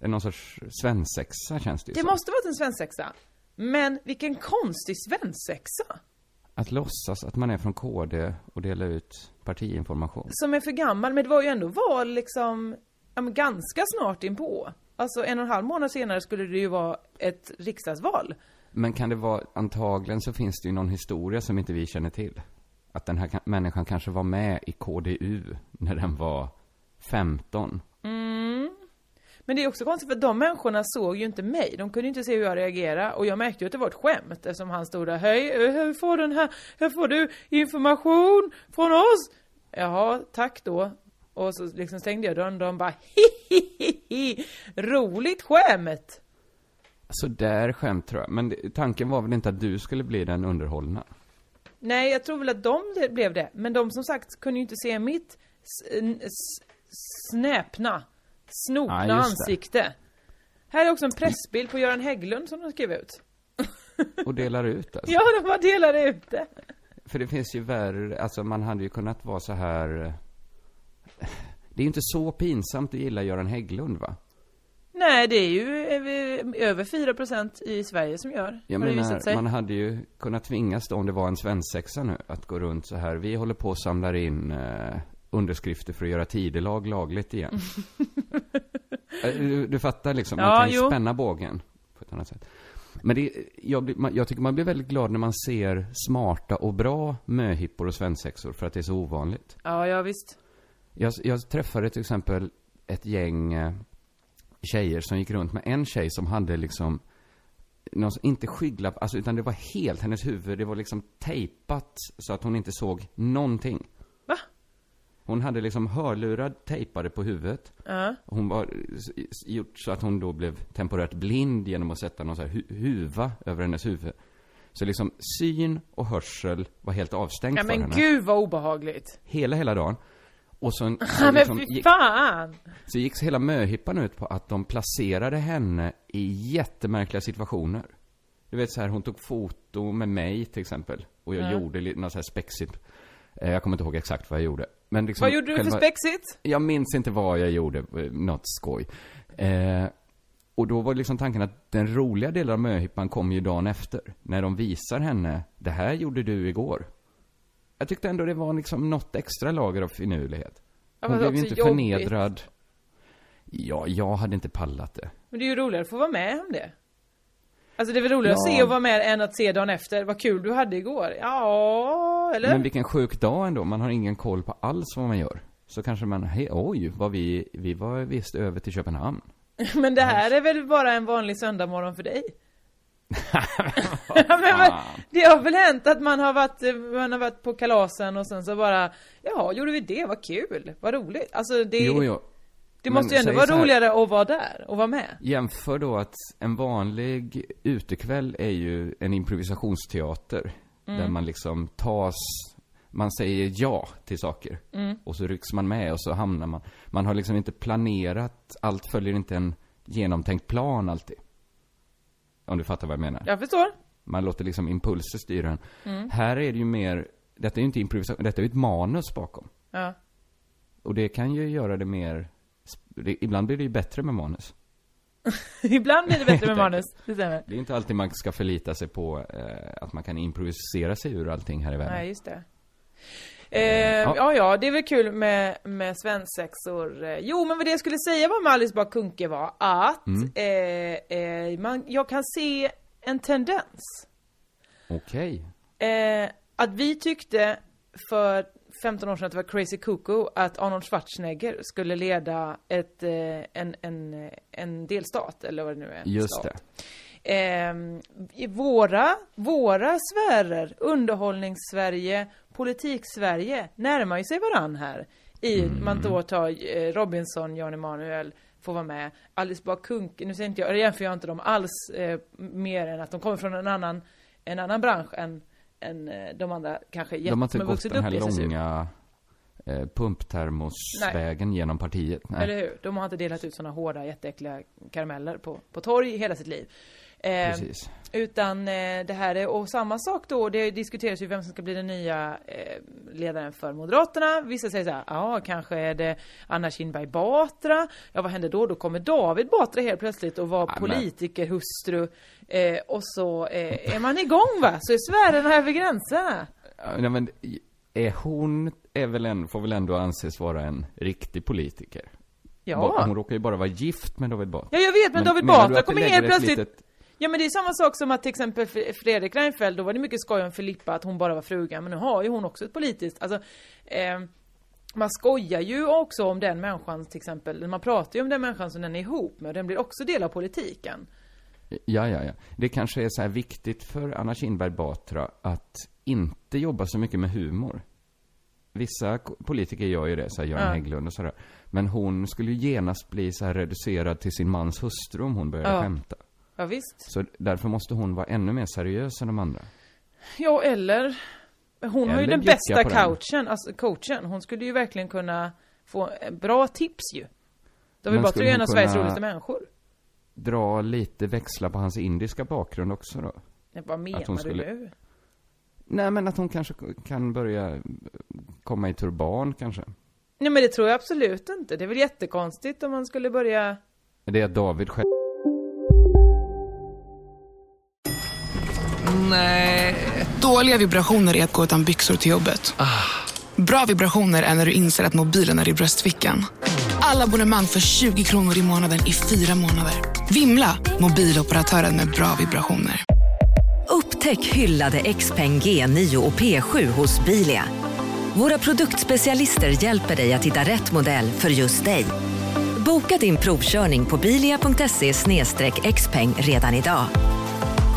Någon sorts svensexa känns det ju Det som. måste varit en svensexa. Men vilken konstig svensexa! Att låtsas att man är från KD och dela ut partiinformation. Som är för gammal, men det var ju ändå val liksom, ja, men ganska snart inpå. Alltså en och en halv månad senare skulle det ju vara ett riksdagsval. Men kan det vara, antagligen så finns det ju någon historia som inte vi känner till. Att den här ka- människan kanske var med i KDU när den var 15. Men det är också konstigt för de människorna såg ju inte mig. De kunde ju inte se hur jag reagerade. Och jag märkte ju att det var ett skämt eftersom han stod där. Hej, eh, hur får den här, hur får du information från oss? Jaha, tack då. Och så liksom stängde jag dörren och de bara hihihi, roligt skämt! Så där skämt tror jag. Men tanken var väl inte att du skulle bli den underhållna? Nej, jag tror väl att de blev det. Men de som sagt kunde ju inte se mitt snäpna, snopna Ja, ansikte. Här är också en pressbild på Göran Hägglund som de skrev ut. Och delar ut alltså. Ja, de bara delade ut det. För det finns ju värre, alltså man hade ju kunnat vara så här... Det är ju inte så pinsamt att gilla Göran Hägglund va? Nej, det är ju över 4% i Sverige som gör. Jag menar, man hade ju kunnat tvingas då, om det var en svensexa nu, att gå runt så här. Vi håller på och samlar in eh, underskrifter för att göra tidelag lagligt igen. Eh, du, du fattar liksom, man Ja, kan ju jo. spänna bågen på ett annat sätt. Men det, jag, jag tycker man blir väldigt glad när man ser smarta och bra möhippor och svensexor för att det är så ovanligt. Ja, ja visst. Jag, jag träffade till exempel ett gäng eh, tjejer som gick runt med en tjej som hade liksom någon, inte skygglapp, alltså, utan det var helt hennes huvud, det var liksom tejpat så att hon inte såg någonting. Va? Hon hade liksom hörlurar tejpade på huvudet. Ja. Hon var gjort så att hon då blev temporärt blind genom att sätta någon så här hu huva över hennes huvud. Så liksom syn och hörsel var helt avstängt Ja för men henne. gud vad obehagligt. Hela, hela dagen. Och så, Ja så, men liksom, gick, så gick hela möhippan ut på att de placerade henne i jättemärkliga situationer. Du vet så här, hon tog foto med mig till exempel. Och jag Ja. gjorde något så här spexigt. Eh, Jag kommer inte ihåg exakt vad jag gjorde. Men liksom Vad gjorde du för själva- spexigt? Jag minns inte vad jag gjorde, eh, något skoj. Eh, och då var liksom tanken att den roliga delen av möhippan kom ju dagen efter. När de visar henne, det här gjorde du igår. Jag tyckte ändå det var liksom något extra lager av finurlighet. Hon blev ju inte jobbigt. förnedrad. Ja, jag hade inte pallat det. Men det är ju roligare att få vara med om det. Alltså det är väl roligare att Ja. se och vara med än att se dagen efter. Vad kul du hade igår. Ja, eller? Men vilken sjuk dag ändå. Man har ingen koll på alls vad man gör. Så kanske man, hej, oj, vad vi, vi var visst över till Köpenhamn. Men det här är väl bara en vanlig söndagmorgon för dig? Men, men, det har väl hänt att man har varit, man har varit på kalasen och sen så bara Ja, gjorde vi det? Vad kul, vad roligt. Alltså det, Jo, jo. det men måste ju ändå vara roligare att vara där och vara med. Jämför då att en vanlig utekväll är ju en improvisationsteater. Mm. Där man liksom tas, man säger ja till saker. Och så rycks man med och så hamnar man. Man har liksom inte planerat, allt följer inte en genomtänkt plan alltid. Om du fattar vad jag menar. Jag förstår. Man låter liksom impulser styra en. Här är det ju mer, detta är ju inte improvisation, detta är ju ett manus bakom. Ja. Och det kan ju göra det mer, ibland blir det ju bättre med manus. Ibland blir det bättre med manus, det stämmer. Det är inte alltid man ska förlita sig på eh, att man kan improvisera sig ur allting här i världen. Nej, just det. Eh, ja. ja, det är väl kul med, med svensexor. Eh, Jo, men vad det jag skulle säga var med Alice Bah Kuhnke var att Mm. eh, eh, man, jag kan se en tendens. Okej. Eh, att vi tyckte för 15 år sedan att det var crazy cuckoo att Arnold Schwarzenegger skulle leda ett, eh, en, en, en delstat, eller vad det nu är. Just stat. Ehm, i våra, våra sfärer, underhållnings-Sverige, politik-Sverige, närmar ju sig varann här. I, Mm. man då tar eh, Robinson, Jan Emanuel, får vara med. Alice Bah Kuhnke, nu säger inte jag, jämför jag inte dem alls eh, mer än att de kommer från en annan, en annan bransch än, än eh, de andra kanske De har inte har gått den här långa eh, pumptermosvägen genom partiet. Nej. Eller hur? De har inte delat ut sådana hårda, jätteäckliga karameller på, på torg hela sitt liv. Eh, Precis. Utan eh, det här är, och samma sak då, det diskuteras ju vem som ska bli den nya eh, ledaren för Moderaterna. Vissa säger så här, ja kanske är det Anna Kinberg Batra. Ja vad händer då? Då kommer David Batra helt plötsligt och vara Ja, men- politikerhustru. Eh, och så eh, är man igång va? Så är sfärerna över gränserna. Ja, men är hon, är väl en, får väl ändå anses vara en riktig politiker? Ja. Hon råkar ju bara vara gift med David Batra. Ja jag vet men, David menar du Batra kommer helt plötsligt litet- Ja men det är samma sak som att till exempel Fredrik Reinfeldt, då var det mycket skoj om Filippa att hon bara var frugan, men nu har ju hon också ett politiskt, alltså eh, man skojar ju också om den människan till exempel, man pratar ju om den människan som den är ihop med, och den blir också del av politiken. Ja, ja, ja. Det kanske är så här viktigt för Anna Kinberg Batra att inte jobba så mycket med humor. Vissa politiker gör ju det, så här Göran Ja. Hägglund och sådär. Men hon skulle ju genast bli så här reducerad till sin mans hustru om hon började Ja. skämta. Ja, visst. Så därför måste hon vara ännu mer seriös än de andra. Ja, eller hon har ju Eller den bästa coachen, alltså coachen. Hon skulle ju verkligen kunna få eh, bra tips ju. Men Batra skulle är ju en av Sveriges roligaste människor. Dra lite växlar på hans indiska bakgrund också då. Nej, vad menar du skulle- nu? Nej, men att hon kanske kan börja komma i turban kanske. Nej men det tror jag absolut inte. Det är väl jättekonstigt om man skulle börja... Det är David själv Dåliga vibrationer är att gå utan byxor till jobbet. Bra vibrationer är när du inser att mobilen är i bröstfickan. Alla abonnemang för 20 kronor i månaden i fyra månader. Vimla! Mobiloperatören med bra vibrationer. Upptäck hyllade XPeng G9 och P7 hos Bilia. Våra produktspecialister hjälper dig att hitta rätt modell för just dig. Boka din provkörning på bilia.se xpeng redan idag.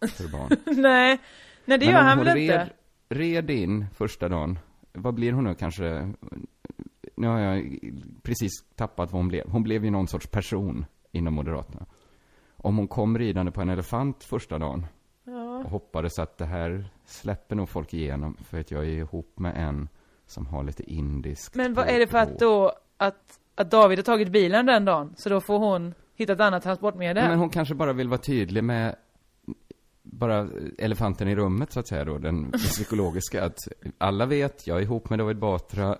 turban. Nej, nej det Men gör han väl red, inte? red in första dagen, vad blir hon nu kanske? Nu har jag precis tappat vad hon blev. Hon blev ju någon sorts person inom Moderaterna. Om hon kom ridande på en elefant första dagen och hoppades att det här släpper nog folk igenom för att jag är ihop med en som har lite indiskt Men vad är det för att då, att, att David har tagit bilen den dagen? Så då får hon hitta ett annat transportmedel? Men hon kanske bara vill vara tydlig med bara elefanten i rummet så att säga då, den psykologiska att alla vet, jag är ihop med David Batra,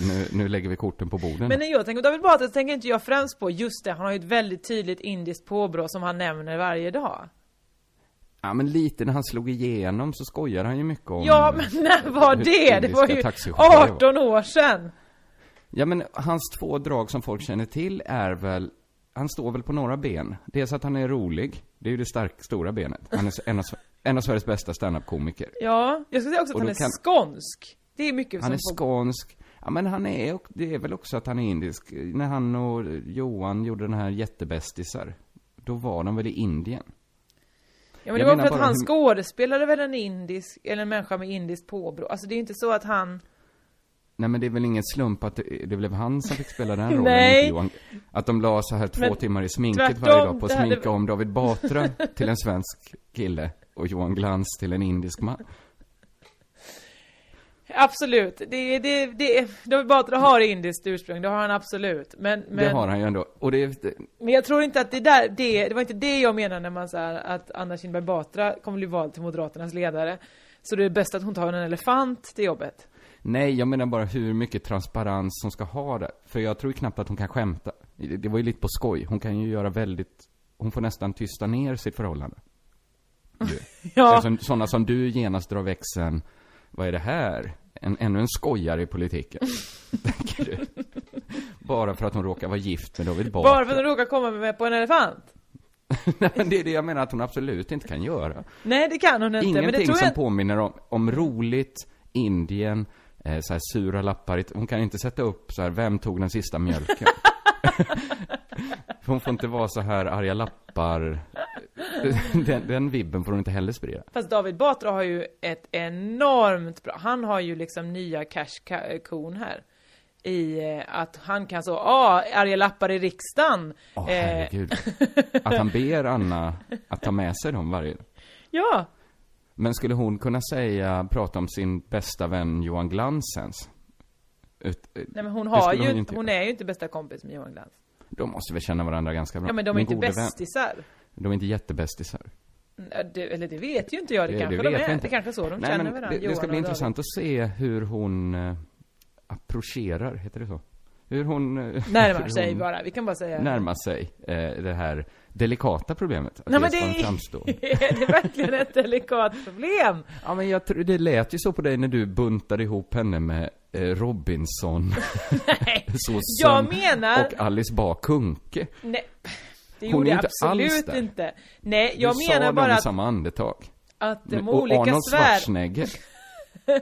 nu, nu lägger vi korten på borden. Men när jag tänker på David Batra så tänker inte jag främst på just det, han har ju ett väldigt tydligt indiskt påbrå som han nämner varje dag. Ja men lite när han slog igenom så skojar han ju mycket om Ja men när var det? Det var ju taxichaufförer var. 18 år sedan! Ja men hans två drag som folk känner till är väl Han står väl på några ben Dels att han är rolig Det är ju det stark, stora benet Han är en av, en av Sveriges bästa standup-komiker Ja, jag skulle säga också att han är kan- skånsk. Det är mycket Han är skånsk. Ja, men han är, och det är väl också att han är indisk. När han och Johan gjorde den här jättebästisar, då var de väl i Indien? Ja men det Jag var menar för att han hur- skådespelade väl en indisk, eller en människa med indiskt påbrå. Alltså det är inte så att han... Nej men det är väl ingen slump att det, det blev han som fick spela den rollen, Nej. inte Johan. Att de la så här två Men timmar i sminket tvärtom, varje dag på att det hade- sminka om David Batra till en svensk kille och Johan Glans till en indisk man. Absolut. Det, det, det, David Batra har indiskt ursprung, det har han absolut. Men, men, Det har han ju ändå. Och det, är- men jag tror inte att det där, det, det var inte det jag menar när man säger att Anna Kinberg Batra kommer bli vald till Moderaternas ledare. Så det är bäst att hon tar en elefant till jobbet. Nej, jag menar bara hur mycket transparens som ska ha det. För jag tror ju knappt att hon kan skämta. Det var ju lite på skoj. Hon kan ju göra väldigt, hon får nästan tysta ner sitt förhållande. Ja. Sådana som du genast drar växeln, vad är det här? En, ännu en skojare i politiken. Tänker du? Bara för att hon råkar vara gift med David Batra. Bara för att hon råkar komma med på en elefant. Nej, men det är det jag menar att hon absolut inte kan göra. Nej, det kan hon inte. men det Ingenting tror som jag... påminner om, om roligt, Indien, eh, så här sura lappar. Hon kan inte sätta upp så här, vem tog den sista mjölken? Hon får inte vara så här arga lappar. Den, den vibben får hon inte heller sprida. Fast David Batra har ju ett enormt bra, han har ju liksom nya cash-kon här. I eh, att han kan så, ah, arga lappar i riksdagen. Åh Eh, herregud. Att han ber Anna att ta med sig dem varje... ja, Men skulle hon kunna säga, prata om sin bästa vän Johan Glans ens? Ut, nej men hon det har ju, hon inte, hon är ju inte bästa kompis med Johan Glans. De måste väl känna varandra ganska bra? Ja men de är Min inte gode vän. bästisar. De är inte jättebästisar. Mm, Det, eller det vet ju inte jag, det, Det- kanske det de är. inte. Det kanske är så de Nej, känner varandra, det, det Johan ska bli intressant att se hur hon eh, approcherar, heter det så? Hur hon... eh, Närmar hur sig hon bara, vi kan bara säga. Närmar sig eh, det här delikata problemet. Att Nej men det är, framstå. är det verkligen ett delikat problem? Ja men jag tror, det lät ju så på dig när du buntade ihop henne med eh, Robinson, Sossen Jag menar- och Alice Bah Kuhnke. Nej, det gjorde jag inte absolut där. inte. Nej, jag du menar sa bara dem i att, samma andetag. att de Men- och olika Arnold svär... Schwarzenegger.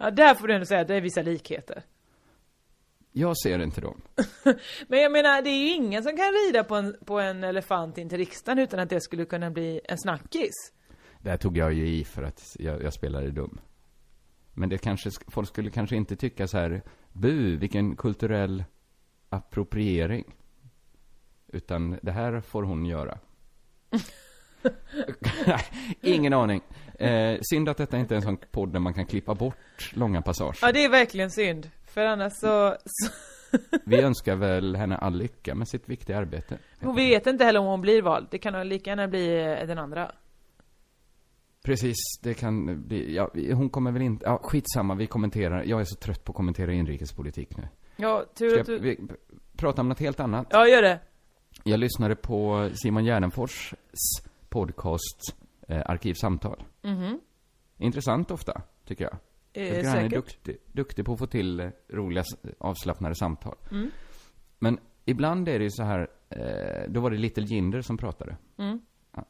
Ja, där får du ändå säga att det är vissa likheter. Jag ser inte dem. Men jag menar, det är ju ingen som kan rida på en, på en elefant in till riksdagen utan att det skulle kunna bli en snackis. Det här tog jag ju i för att jag, jag spelade dum. Men det kanske, sk- folk skulle kanske inte tycka så här, bu, vilken kulturell appropriering. Utan det här får hon göra. Ingen aning. Eh, synd att detta inte är en sån podd där man kan klippa bort långa passager. Ja, det är verkligen synd. För annars så... så Vi önskar väl henne all lycka med sitt viktiga arbete. hon vet inte heller om hon blir vald. Det kan lika gärna bli eh, den andra. Precis, det kan bli, ja, hon kommer väl inte, ja skitsamma, vi kommenterar, jag är så trött på att kommentera inrikespolitik nu. Ja, tur Ska att du... vi prata om något helt annat? Ja, gör det. Jag lyssnade på Simon Gärdenfors podcast eh, Arkivsamtal. Mhm. Intressant ofta, tycker jag. Eh, jag tycker han är duktig, duktig på att få till eh, roliga, avslappnade samtal. Mm. Men ibland är det ju så här, eh, då var det Little Jinder som pratade. Mm.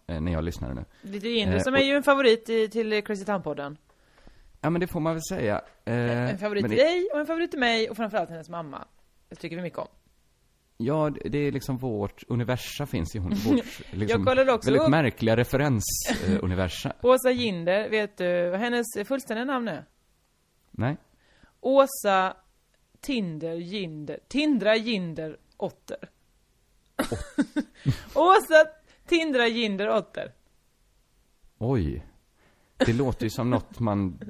eh, När jag lyssnade nu. Lite Jinder som och- är ju en favorit i, till Crazy Town-podden. Ja men det får man väl säga. En favorit till det- dig och en favorit till mig och framförallt hennes mamma. Det tycker vi mycket om. Ja, det är liksom vårt universa finns i hon, vårt liksom, Jag kollade också väldigt upp- märkliga referensuniversa. Åsa Jinder, vet du vad hennes fullständiga namn är? Nej? Åsa Tinder Jinder, Tindra Jinder Otter. Åsa Tindra Jinder Otter. Oj. Det låter ju som något man,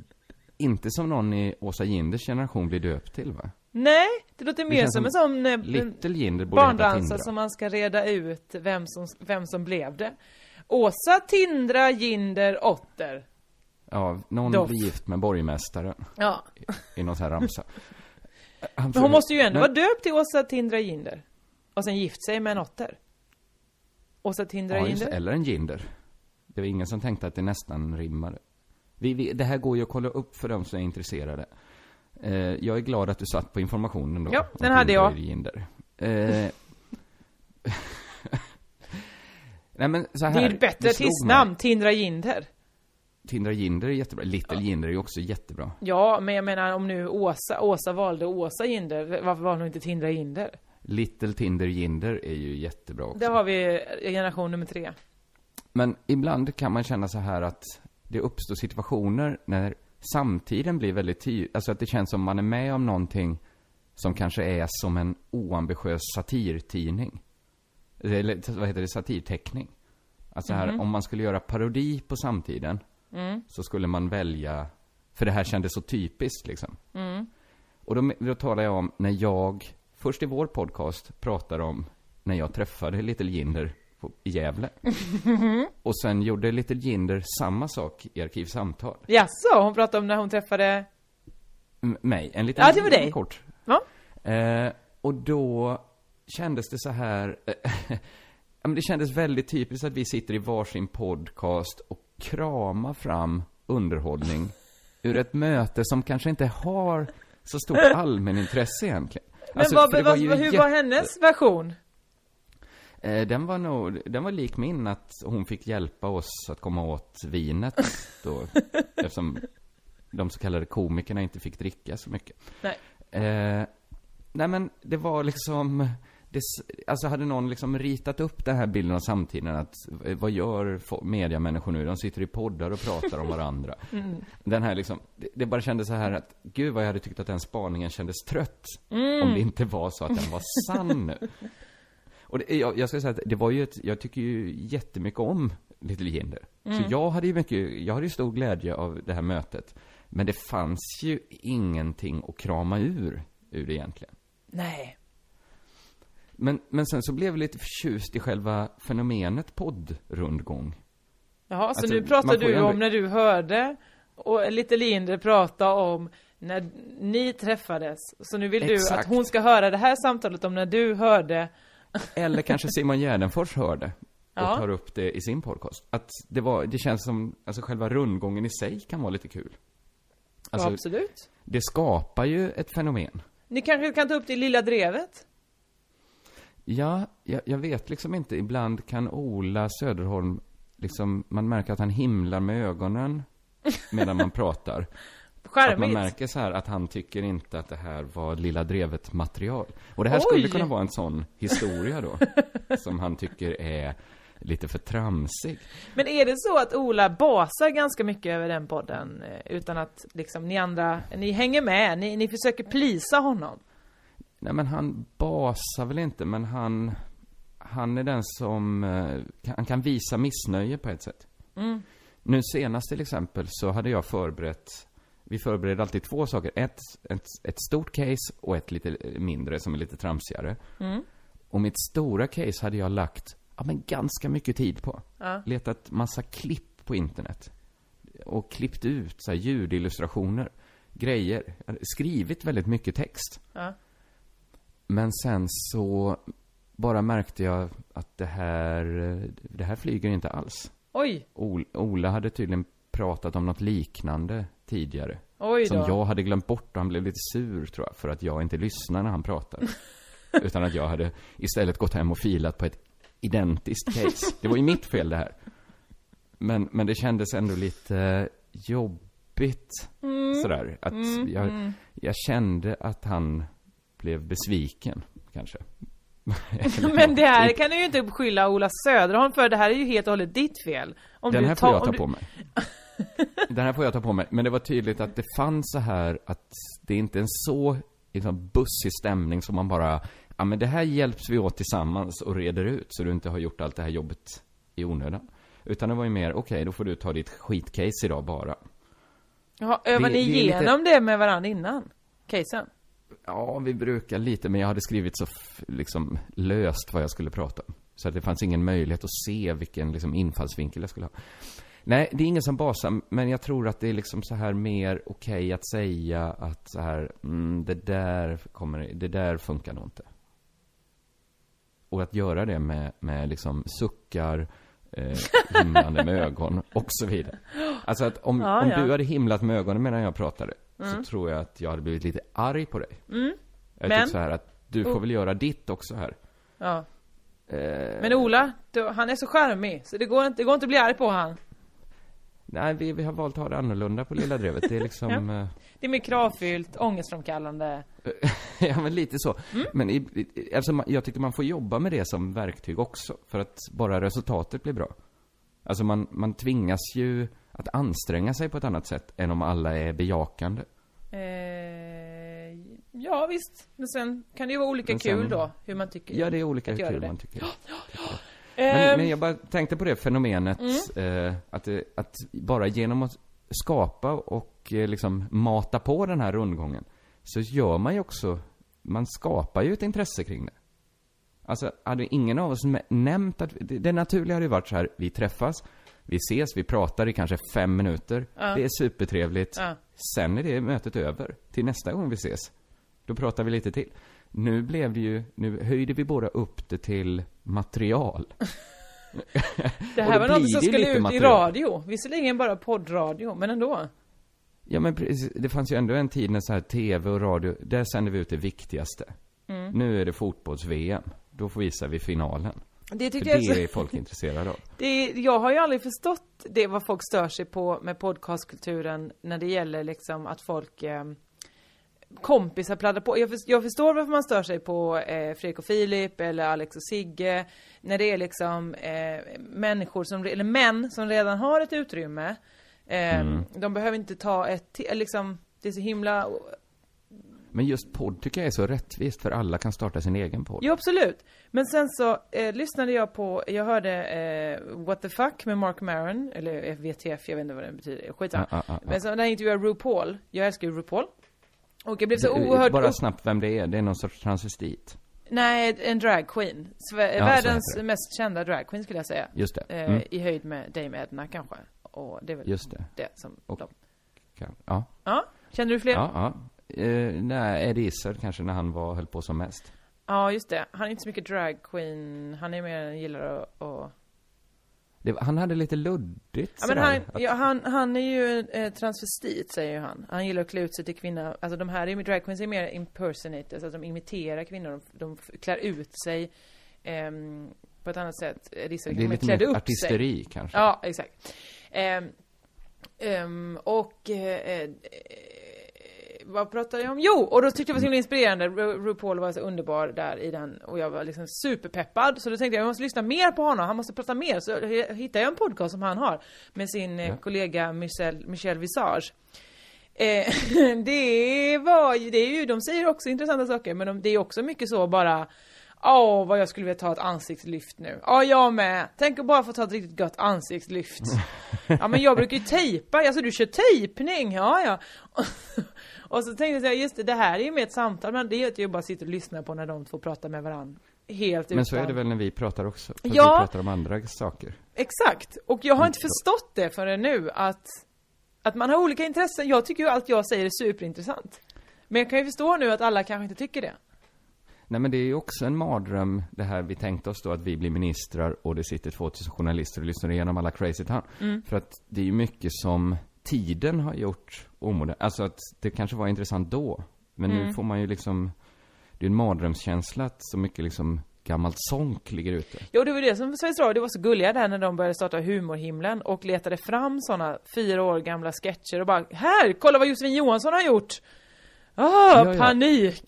inte som någon i Åsa Ginders generation blir döpt till va? Nej, det låter Det mer känns som en som sån eh, Little barndansa som man ska reda ut vem som, vem som blev det. Åsa Tindra Jinder Otter. Ja, någon Doff. blir gift med borgmästaren. Ja. I, i någon sån här ramsa. Men hon måste ju ändå Men- vara döpt till Åsa Tindra Jinder. Och sen gift sig med en otter. Åsa Tindra Ja, just, det. eller en Jinder. Det var ingen som tänkte att det nästan rimmade. Vi, vi, det här går ju att kolla upp för de som är intresserade. Eh, jag är glad att du satt på informationen då. Ja, den hade jag. Eh, Nej men så här. det är ju ett bättre det artistnamn. Tindra Jinder. Tindra Jinder är jättebra. Little Jinder är ju också jättebra. Ja, men jag menar om nu Åsa, Åsa valde Åsa Jinder, varför valde hon inte Tindra Jinder? Little Tinder Jinder är ju jättebra också. Där har vi generation nummer tre. Men ibland kan man känna så här att det uppstår situationer när samtiden blir väldigt tydlig. Alltså att det känns som man är med om någonting som kanske är som en oambitiös satirtidning. Eller vad heter det? Satirteckning. Alltså här, Mhm. om man skulle göra parodi på samtiden Mm. så skulle man välja, för det här kändes så typiskt liksom. Mm. Och då, då talar jag om när jag, först i vår podcast, pratar om när jag träffade Little Jinder på, i Gävle. Och sen gjorde Little Jinder samma sak i Arkivsamtal. Jaså, hon pratade om när hon träffade... M- mig, en liten Ja, det var dig. kort. Ja. Eh, och då kändes det så här, ja, men det kändes väldigt typiskt att vi sitter i varsin podcast och kramar fram underhållning ur ett möte som kanske inte har så stort allmänintresse egentligen. Men Alltså, vad, vad, hur jätte- var hennes version? Eh, den var nog, den var lik min att hon fick hjälpa oss att komma åt vinet då, eftersom de så kallade komikerna inte fick dricka så mycket. Nej. Eh, nej men det var liksom, det, alltså hade någon liksom ritat upp den här bilden av samtiden att, eh, vad gör mediamänniskor nu? De sitter i poddar och pratar om varandra. Mm. Den här liksom, det, det bara kändes så här att, gud vad jag hade tyckt att den spaningen kändes trött. Mm. Om det inte var så att den var sann nu. Och det, jag, jag ska säga att det var ju ett, jag tycker ju jättemycket om Little Jinder. Så Mm. jag hade ju mycket, jag hade ju stor glädje av det här mötet. Men det fanns ju ingenting att krama ur, ur det egentligen. Nej. Men, men sen så blev jag lite förtjust i själva fenomenet poddrundgång. Jaha, så Alltså, nu pratar du ändå- om när du hörde och lite Linder prata om när ni träffades. Så nu vill du Exakt. att hon ska höra det här samtalet om när du hörde. Eller kanske Simon Gärdenfors hörde och Ja. tar upp det i sin podcast. Att det var, det känns som, alltså själva rundgången i sig kan vara lite kul. Alltså, ja, absolut. Det skapar ju ett fenomen. Ni kanske kan ta upp det i Lilla Drevet? Ja, jag, jag vet liksom inte. Ibland kan Ola Söderholm, liksom, man märker att han himlar med ögonen medan man pratar. Att man Charmigt. märker så här att han tycker inte att det här var Lilla Drevet-material. Och det här skulle Oj! kunna vara en sån historia då, som han tycker är lite för tramsig. Men är det så att Ola basar ganska mycket över den podden eh, utan att liksom ni andra, ni hänger med, ni, ni försöker plisa honom? Nej men han basar väl inte, men han, han är den som, eh, han kan visa missnöje på ett sätt. Mm. Nu senast till exempel så hade jag förberett, vi förbereder alltid två saker. Ett, ett, ett stort case och ett lite mindre som är lite tramsigare. Mm. Och mitt stora case hade jag lagt, ja men ganska mycket tid på. Ja. Letat massa klipp på internet. Och klippt ut så här ljudillustrationer, grejer. Skrivit väldigt mycket text. Ja. Men sen så bara märkte jag att det här, det här flyger inte alls. Oj, Ol- Ola hade tydligen pratat om något liknande tidigare. Som jag hade glömt bort och han blev lite sur tror jag, för att jag inte lyssnade när han pratade. Utan att jag hade istället gått hem och filat på ett identiskt case. Det var ju mitt fel det här. Men, men det kändes ändå lite jobbigt. Mm. Sådär. Att Mm, jag, mm. jag kände att han blev besviken, kanske. Men det här kan du ju inte beskylla Ola Söderholm för, det här är ju helt och hållet ditt fel. Om Den du här tar- får jag ta på mig. Den här får jag ta på mig. Men det var tydligt att det fanns så här att det är inte en så liksom, bussig stämning som man bara, ja men det här hjälps vi åt tillsammans och reder ut så du inte har gjort allt det här jobbet i onödan. Utan det var ju mer, okej då får du ta ditt skitcase idag bara. Jaha, övar ni är lite- igenom det med varandra innan? Casen? Ja, vi brukar lite, men jag hade skrivit så liksom löst vad jag skulle prata om. Så att det fanns ingen möjlighet att se vilken liksom infallsvinkel jag skulle ha. Nej, det är ingen som basar, men jag tror att det är liksom så här mer okej att säga att så här, mm, det där kommer, det där funkar nog inte. Och att göra det med, med liksom suckar, eh, himlande med ögon och så vidare. Alltså att om, Ja, om ja. du hade himlat med ögonen medan jag pratade, Mm. så tror jag att jag hade blivit lite arg på dig. Mm. Jag Men- tycker så här att du får Oh. väl göra ditt också här. Ja. Eh, Men Ola, du, han är så charmig, så det går inte, det går inte att bli arg på han. Nej, vi, vi har valt att ha det annorlunda på Lilla Drevet. Det är liksom... Ja. eh, Det är mer kravfyllt, ångestframkallande. ja, men lite så. Mm. Men i, i- alltså, jag tycker man får jobba med det som verktyg också. För att bara resultatet blir bra. Alltså man, man tvingas ju att anstränga sig på ett annat sätt än om alla är bejakande. Eh, ja, visst. Men sen kan det ju vara olika sen- kul då, hur man tycker. Ja, det är olika hur kul det. man tycker. Ehm, Men, men jag bara tänkte på det fenomenet, Mm. eh, att, det, att bara genom att skapa och eh, liksom mata på den här rundgången, så gör man ju också, man skapar ju ett intresse kring det. Alltså, hade ingen av oss nämnt att, det, det naturliga hade ju varit så här, vi träffas, vi ses, vi pratar i kanske fem minuter, Ja. det är supertrevligt, Ja. sen är det mötet över, till nästa gång vi ses. Då pratar vi lite till. Nu blev det ju, nu höjde vi båda upp det till material. Det här var något som skulle ut i material. radio. Visserligen bara poddradio, men ändå. Ja men precis, det fanns ju ändå en tid när så här TV och radio, där sände vi ut det viktigaste. Mm. Nu är det fotbolls-VM. Då visar vi finalen. Det För tycker jag det är folk intresserade av. Det, jag har ju aldrig förstått det vad folk stör sig på med podcastkulturen när det gäller liksom att folk eh, kompisar pladdrar på. Jag, för, jag förstår varför man stör sig på eh, Fredrik och Filip eller Alex och Sigge. När det är liksom eh, människor som, eller män som redan har ett utrymme. Eh, Mm. De behöver inte ta ett, liksom, det är så himla Men just podd tycker jag är så rättvist, för alla kan starta sin egen podd. Jo, absolut. Men sen så eh, lyssnade jag på, jag hörde eh, What the fuck med Mark Maron, eller VTF, jag vet inte vad det betyder, skitsamma. Ja, ja, ja, ja. Men så när jag intervjuade RuPaul, jag älskar ju RuPaul. Och jag blev så oerhört... Bara snabbt vem det är, det är någon sorts transvestit. Nej, en dragqueen. Så världens mest kända dragqueen skulle jag säga. Just det. Eh, Mm. I höjd med Dame Edna kanske. Och det är väl Just det. det som Och- de... Kan- Ja. Ja, känner du fler? Ja, ja. Eh, nej, Eddie Izzard kanske när han var, höll på som mest. Ja, just det. Han är inte så mycket dragqueen. Han är mer gillar att... att Det, han hade lite luddigt Ja, men han, att- ja, han, han är ju eh, transvestit säger ju han. Han gillar att klä ut sig till kvinna. Alltså de här är ju- drag queens är mer impersonators, alltså de imiterar kvinnor. De, de klär ut sig ehm, på ett annat sätt. Vissa Det är lite mer artisteri, sig. kanske. Ja, exakt. Ehm, ehm, och eh, eh, vad pratade jag om? Jo, och då tyckte jag det var så himla inspirerande. Ru- RuPaul var så underbar där i den och jag var liksom superpeppad. Så då tänkte jag, jag måste lyssna mer på honom, han måste prata mer. Så hittade jag en podcast som han har med sin eh, Ja. kollega Michelle, Michelle Visage. Eh, det var ju, det är ju, de säger också intressanta saker men de, det är också mycket så bara Åh, vad jag skulle vilja ta ett ansiktslyft nu. Ja, jag med. Tänk att bara få ta ett riktigt gott ansiktslyft. Ja, men jag brukar ju tejpa. Alltså, du kör tejpning? Ja, ja. Och så tänkte jag, just det, det här är ju mer ett samtal, men det är att jag bara sitter och lyssnar på när de två pratar med varandra. Helt Men utan... så är det väl när vi pratar också. För Ja. vi pratar om andra saker. Exakt. Och jag har inte förstått det förrän nu, att, att man har olika intressen. Jag tycker ju allt jag säger är superintressant. Men jag kan ju förstå nu att alla kanske inte tycker det. Nej men det är ju också en mardröm, det här vi tänkte oss då att vi blir ministrar och det sitter 2000 journalister och lyssnar igenom alla Crazy Town. Mm. För att det är ju mycket som tiden har gjort omodernt. Alltså att det kanske var intressant då. Men nu Mm. får man ju liksom, det är en mardrömskänsla att så mycket liksom gammalt sånk ligger ute. Jo, det var det som Sveriges Radio var så gulliga där när de började starta Humorhimlen och letade fram såna fyra år gamla sketcher och bara Här! Kolla vad Josefin Johansson har gjort! Ah, Ja, ja. panik!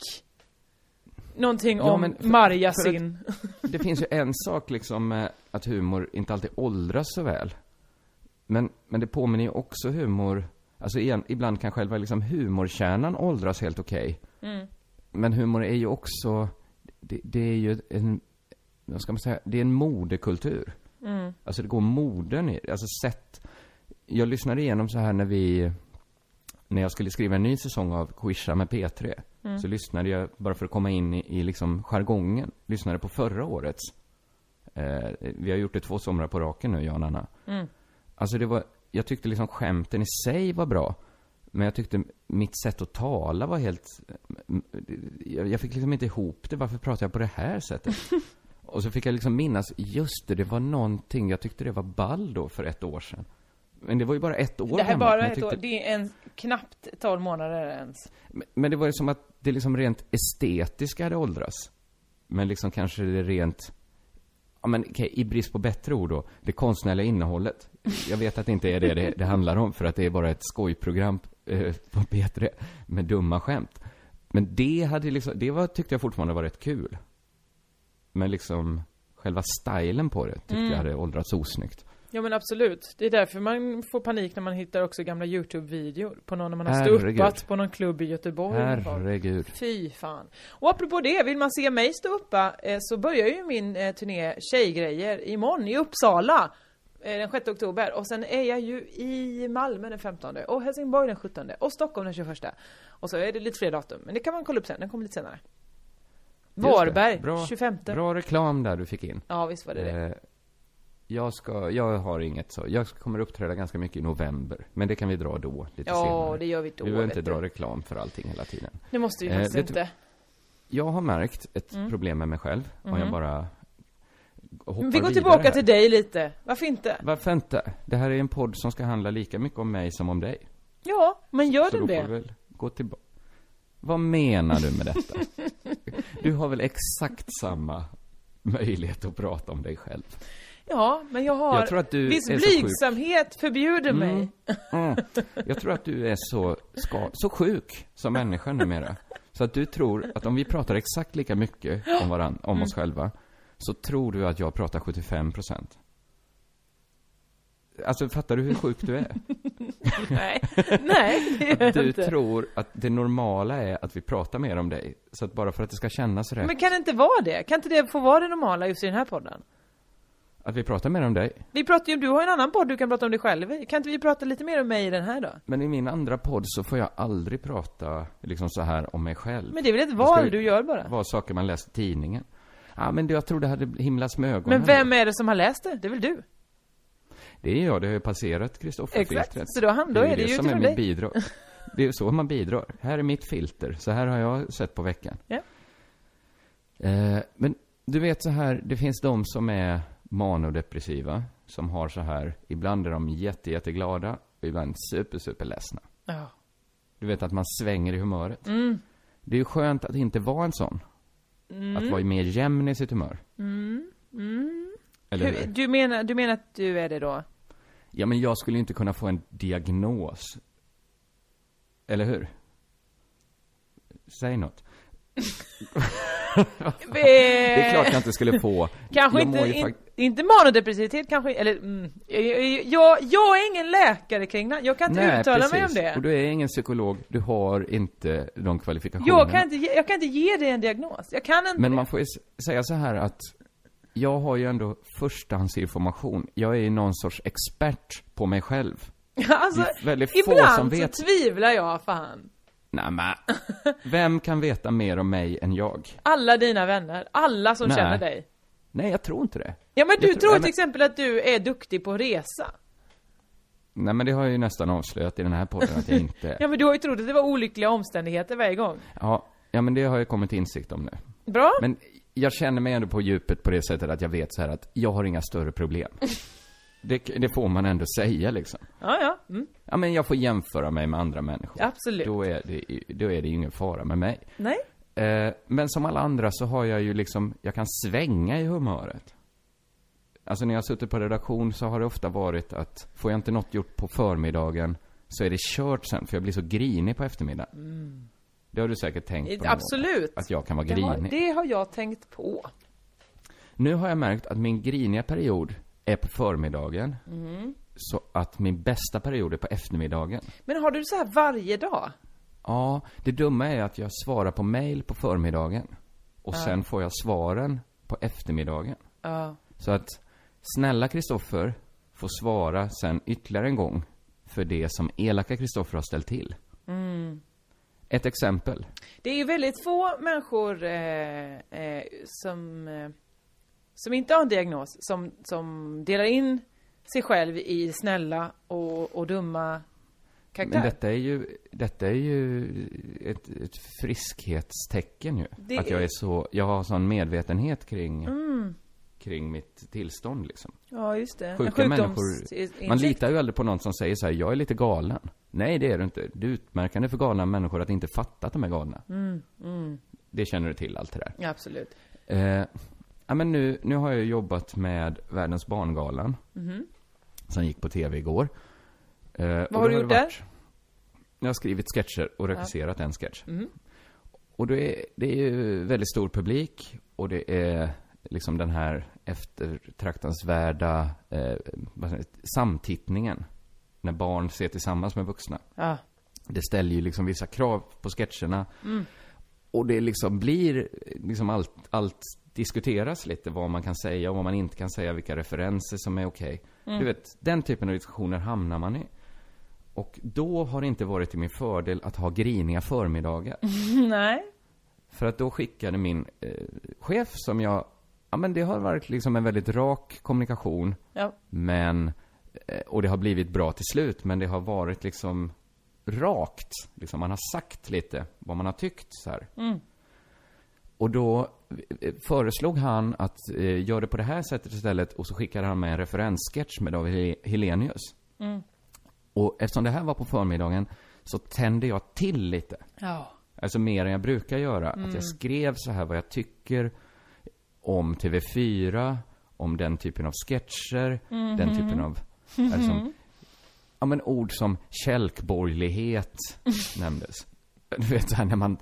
Någonting Ja, om för- Marjasin. Det finns ju en sak liksom att humor inte alltid åldras så väl. Men, men det påminner ju också humor, alltså igen, ibland kan själva liksom humorkärnan åldras helt okej. Mm. Men humor är ju också, det, det är ju en, vad ska man säga, det är en modekultur. Mm. Alltså det går moden i alltså sätt. Jag lyssnade igenom så här när vi, när jag skulle skriva en ny säsong av Quisha med P3. Mm. Så lyssnade jag, bara för att komma in i, i liksom jargongen, lyssnade på förra årets. Eh, vi har gjort det två somrar på raken nu, jag och Anna. Mm. Alltså det var, jag tyckte liksom skämten i sig var bra. Men jag tyckte mitt sätt att tala var helt, jag, jag fick liksom inte ihop det. Varför pratar jag på det här sättet? Och så fick jag liksom minnas, just det, det var någonting, jag tyckte det var ball då för ett år sedan. Men det var ju bara ett år Det här är gammalt, bara ett år, tyckte- det är en knappt 12 månader ens. Men- Men det var ju som att det liksom rent estetiska hade åldrats. Men liksom kanske det rent, ja men okej, i brist på bättre ord då, det konstnärliga innehållet. jag vet att det inte är det det, det handlar om, för att det är bara ett skojprogram eh, på P3 med dumma skämt. Men det hade liksom, det var, tyckte jag fortfarande var rätt kul. Men liksom, själva stilen på det tyckte Mm. jag hade åldrats osnyggt. Ja men absolut. Det är därför man får panik när man hittar också gamla YouTube-videor på någon när man har ståuppat på någon klubb i Göteborg. Herregud. Fy fan. Och apropå det, vill man se mig stå uppa eh, så börjar ju min eh, turné Tjejgrejer imorgon i Uppsala. Eh, den 6 oktober. Och sen är jag ju i Malmö den 15 och Helsingborg den 17 och Stockholm den 21. Och så är det lite fler datum, men det kan man kolla upp sen, den kommer lite senare. Varberg, Bra, 25. Bra reklam där du fick in. Ja, visst var det det. Jag ska, jag har inget så. Jag kommer uppträda ganska mycket i november. Men det kan vi dra då, lite Ja, senare. det gör vi då, Vi behöver inte du. dra reklam för allting hela tiden. Det måste vi Eh, faktiskt inte. Jag har märkt ett Mm. problem med mig själv. Om Mhm. jag bara hoppar Vi går tillbaka här. till dig lite. Varför inte? Varför inte? Det här är en podd som ska handla lika mycket om mig som om dig. Ja, men gör Så den då det? får väl gå tillbaka. Vad menar du med detta? Du har väl exakt samma möjlighet att prata om dig själv? Ja, men jag har... Jag tror att du Viss blygsamhet förbjuder Mm. mig. Mm. Jag tror att du är så, ska, så sjuk som människa numera. Så att du tror att om vi pratar exakt lika mycket om varann, om oss Mm. själva, så tror du att jag pratar 75 procent. Alltså, fattar du hur sjuk du är? Nej, nej, det gör Att du inte. tror att det normala är att vi pratar mer om dig. Så att bara för att det ska kännas rätt, Men kan det inte vara det? Kan inte det få vara det normala just i den här podden? Att vi pratar mer om dig. Vi pratar ju, du har en annan podd du kan prata om dig själv. Kan inte vi prata lite mer om mig i den här då? Men i min andra podd så får jag aldrig prata liksom så här om mig själv. Men det är väl ett Det val du gör bara? vara saker man läser i tidningen. Ja, men det, jag tror det hade himlats med ögonen. Men vem är det som har läst det? Det är väl du? Det är jag, det har ju passerat Kristoffer-filtret. Exakt, så då han- då är det ju som är mitt dig. bidrag. Det är så man bidrar. Här är mitt filter, så här har jag sett på veckan. Ja. Eh, men du vet så här, det finns de som är manodepressiva, som har så här, ibland är de jätte, jätteglada, och ibland super, super ledsna. Ja. Du vet att man svänger i humöret. Mm. Det är ju skönt att inte vara en sån. Mm. Att vara mer jämn i sitt humör. Mm. Mm. Eller Hur, du, menar, du menar att du är det då? Ja, men jag skulle inte kunna få en diagnos. Eller hur? Säg något. det är klart jag inte skulle få. Kanske inte, fakt- inte manodepressivitet kanske, eller mm, jag, jag, är ingen läkare kring det. Jag kan inte Nej, uttala precis. mig om det. Och du är ingen psykolog. Du har inte de kvalifikationerna. Jag kan, inte, jag kan inte ge dig en diagnos. Jag kan inte Men man får ju säga så här att jag har ju ändå förstahandsinformation. Jag är ju någon sorts expert på mig själv. Alltså, Det är väldigt få ibland som så vet. tvivlar jag fan. Nej men, vem kan veta mer om mig än jag? Alla dina vänner, alla som Nej. känner dig. Nej, jag tror inte det. Ja men du Jag tror- tror nej, till men- exempel att du är duktig på att resa. Nej men det har jag ju nästan avslöjat i den här podden att jag inte. Ja men du har ju trott att det var olyckliga omständigheter varje gång. Ja, ja men det har jag kommit till insikt om nu. Bra. Men jag känner mig ändå på djupet på det sättet att jag vet så här att jag har inga större problem. Det, det får man ändå säga liksom. Ja, ja. Mm. Ja men jag får jämföra mig med andra människor. Absolut. Då är det, då är det ju ingen fara med mig. Nej. Eh, men som alla andra så har jag ju liksom, jag kan svänga i humöret. Alltså när jag har suttit på redaktion så har det ofta varit att, får jag inte något gjort på förmiddagen så är det kört sen, för jag blir så grinig på eftermiddagen. Mm. Det har du säkert tänkt på Absolut. Att jag kan vara Det har, grinig. det har jag tänkt på. Nu har jag märkt att min griniga period är på förmiddagen. Mm. Så att min bästa period är på eftermiddagen. Men har du så här varje dag? Ja, det dumma är att jag svarar på mail på förmiddagen. Och Ja. sen får jag svaren på eftermiddagen. Ja. Så att, snälla Kristoffer får svara sen ytterligare en gång för det som elaka Kristoffer har ställt till. Mm. Ett exempel. Det är ju väldigt få människor eh, eh, som, eh, som inte har en diagnos, som, som delar in sig själv i snälla och, och dumma Men karaktärer. detta är ju, detta är ju ett, ett friskhetstecken ju. Det att jag är- så, jag har sån medvetenhet kring, Mm. kring mitt tillstånd liksom. Ja, just det. Sjuka människor, man litar ju aldrig på någon som säger så här, jag är lite galen. Nej, det är du inte. Det är utmärkande för galna människor att inte fatta att de är galna. Mm, mm. Det känner du till, allt det där. Ja, absolut. Eh, ja, men nu, nu har jag jobbat med Världens barngalan. Mhm. Som gick på tv igår. Eh, Vad har du gjort där? Jag har skrivit sketcher och regisserat en sketch. Mm. Och det är, det är ju väldigt stor publik och det är liksom den här eftertraktansvärda eh, samtittningen. När barn ser tillsammans med vuxna. Ja. Det ställer ju liksom vissa krav på sketcherna. Mm. Och det liksom blir, liksom allt, allt diskuteras lite. Vad man kan säga och vad man inte kan säga. Vilka referenser som är okej. Mm. Du vet, den typen av diskussioner hamnar man i. Och då har det inte varit till min fördel att ha griniga förmiddagar. Nej. För att då skickade min eh, chef som jag, ja men det har varit liksom en väldigt rak kommunikation. Ja. Men, eh, och det har blivit bra till slut, men det har varit liksom rakt. Liksom man har sagt lite vad man har tyckt så här. Mm. Och då eh, föreslog han att eh, gör det på det här sättet istället och så skickade han med en referenssketch med David Hel- Helenius. Mm. Och eftersom det här var på förmiddagen så tände jag till lite. Ja. Alltså mer än jag brukar göra. Mm. Att jag skrev så här vad jag tycker om TV4, om den typen av sketcher, Mhm. den typen av, alltså, ja men ord som kälkborgerlighet nämndes. Du vet så här när man,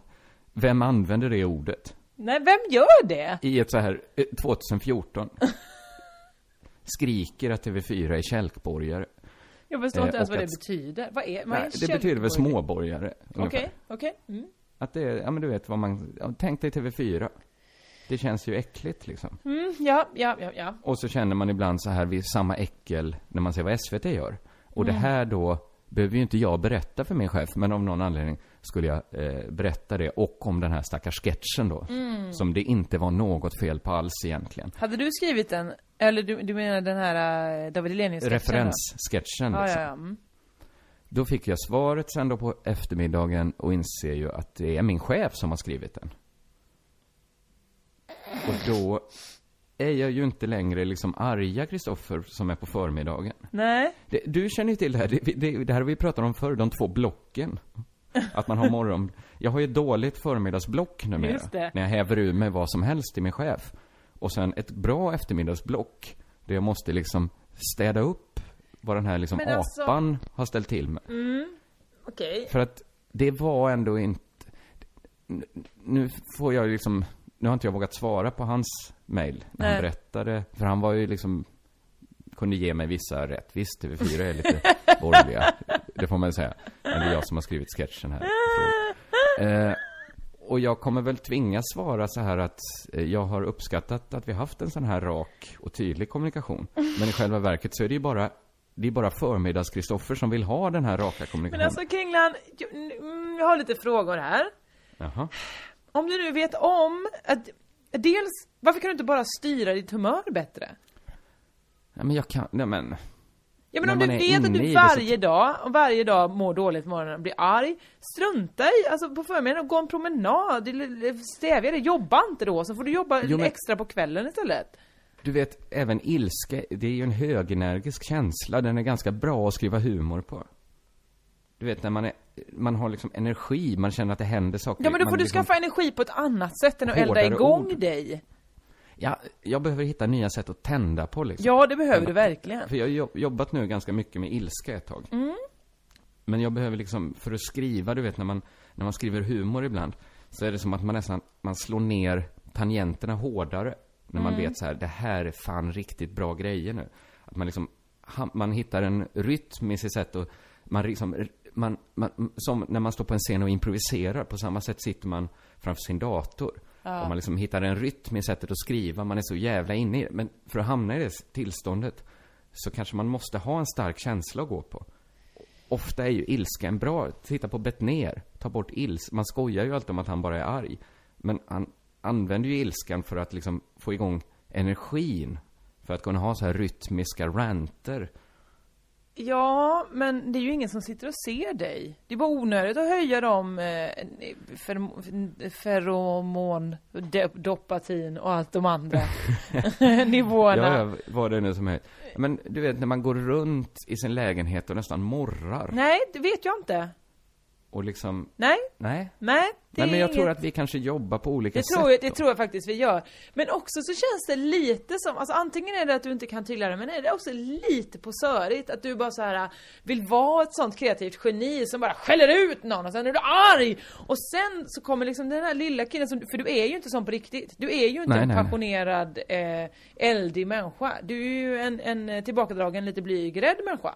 vem använder det ordet? Nej, vem gör det? I ett så här, eh, 2014. Skriker att TV4 är kälkborgare. Jag förstår Eh, inte ens vad det att- betyder. Vad är, vad är Nej, det betyder väl småborgare. Okej, okej. Mm. Att det är, ja men du vet vad man, tänk dig TV4. Det känns ju äckligt liksom. Mm, ja, ja, ja, ja. Och så känner man ibland så här vid samma äckel när man ser vad SVT gör. Och det Mm. här då behöver ju inte jag berätta för min chef, men av någon anledning skulle jag eh, berätta det. Och om den här stackars sketchen då. Mm. Som det inte var något fel på alls egentligen. Hade du skrivit den? Eller du, du menar den här uh, David Hellenius Referenssketchen Ja, liksom. ja, ja. Mm. Då fick jag svaret sen då på eftermiddagen och inser ju att det är min chef som har skrivit den. Och då är jag ju inte längre liksom arga Kristoffer som är på förmiddagen. Nej. Det, du känner ju till det här, det, det, det här har vi pratat om förr, de två blocken. Att man har morgon... Jag har ju ett dåligt förmiddagsblock numera. Just det. När jag häver ur mig vad som helst till min chef. Och sen ett bra eftermiddagsblock. Där jag måste liksom städa upp vad den här liksom Men alltså- apan har ställt till med. Mm. Okej. För att det var ändå inte... Nu får jag liksom... Nu har inte jag vågat svara på hans mail när Nej. han berättade. För han var ju liksom... Kunde ge mig vissa rätt. Visst, TV4 är lite borgerliga. Det får man säga. Men det är jag som har skrivit sketchen här. Eh, och jag kommer väl tvingas svara så här att eh, jag har uppskattat att vi haft en sån här rak och tydlig kommunikation. Men i själva verket så är det ju bara det är bara förmiddags-Kristoffer som vill ha den här raka Men kommunikationen. alltså Kringlan, jag, mm, jag har lite frågor här. Jaha. Om du nu vet om att Dels, varför kan du inte bara styra ditt humör bättre? Ja, men jag kan, nej men. Ja men om du vet att du det så- varje dag, och varje dag mår dåligt på morgonen och blir arg, strunta i, alltså på förmiddagen och gå en promenad, stävja det, jobba inte då, så får du jobba Jo, men- extra på kvällen istället. Du vet, även ilska, det är ju en högenergisk känsla. Den är ganska bra att skriva humor på. Du vet, när man är, man har liksom energi, man känner att det händer saker. Ja men då får man du liksom, skaffa energi på ett annat sätt än att elda igång ord. dig. Ja, jag behöver hitta nya sätt att tända på liksom. Ja, det behöver du verkligen. För jag har jobb- jobbat nu ganska mycket med ilska ett tag. Mm. Men jag behöver liksom, för att skriva, du vet när man, när man skriver humor ibland, så är det som att man nästan, man slår ner tangenterna hårdare. När man Mm. vet så här, det här är fan riktigt bra grejer nu. Att man liksom, man hittar en rytm i sitt sätt och man liksom, man, man, som när man står på en scen och improviserar, på samma sätt sitter man framför sin dator. Ja. Och man liksom hittar en rytm i sättet att skriva, man är så jävla inne i det. Men för att hamna i det tillståndet så kanske man måste ha en stark känsla att gå på. Ofta är ju ilskan bra. Titta på Bettner. Ta bort ils. Man skojar ju alltid om att han bara är arg. Men han använder ju ilskan för att liksom få igång energin. För att kunna ha så här rytmiska ranter. Ja, men det är ju ingen som sitter och ser dig. Det är bara onödigt att höja de eh, fer- feromon, dopatin och allt de andra nivåerna. Ja, ja, vad det nu som är. Men du vet när man går runt i sin lägenhet och nästan morrar. Nej, det vet jag inte. Och liksom, Nej, nej. nej. Det Nej, men jag tror inget- att vi kanske jobbar på olika Det sätt. tror, jag, det då. tror jag faktiskt vi gör. Men också så känns det lite som, alltså antingen är det att du inte kan tygla det, men är det också lite posörigt att du bara så här vill vara ett sånt kreativt geni som bara skäller ut någon och sen är du arg! Och sen så kommer liksom den här lilla killen som, för du är ju inte sån på riktigt. Du är ju inte Nej, en nej. passionerad, eh, eldig människa. Du är ju en, en eh, tillbakadragen, lite blyg, rädd människa.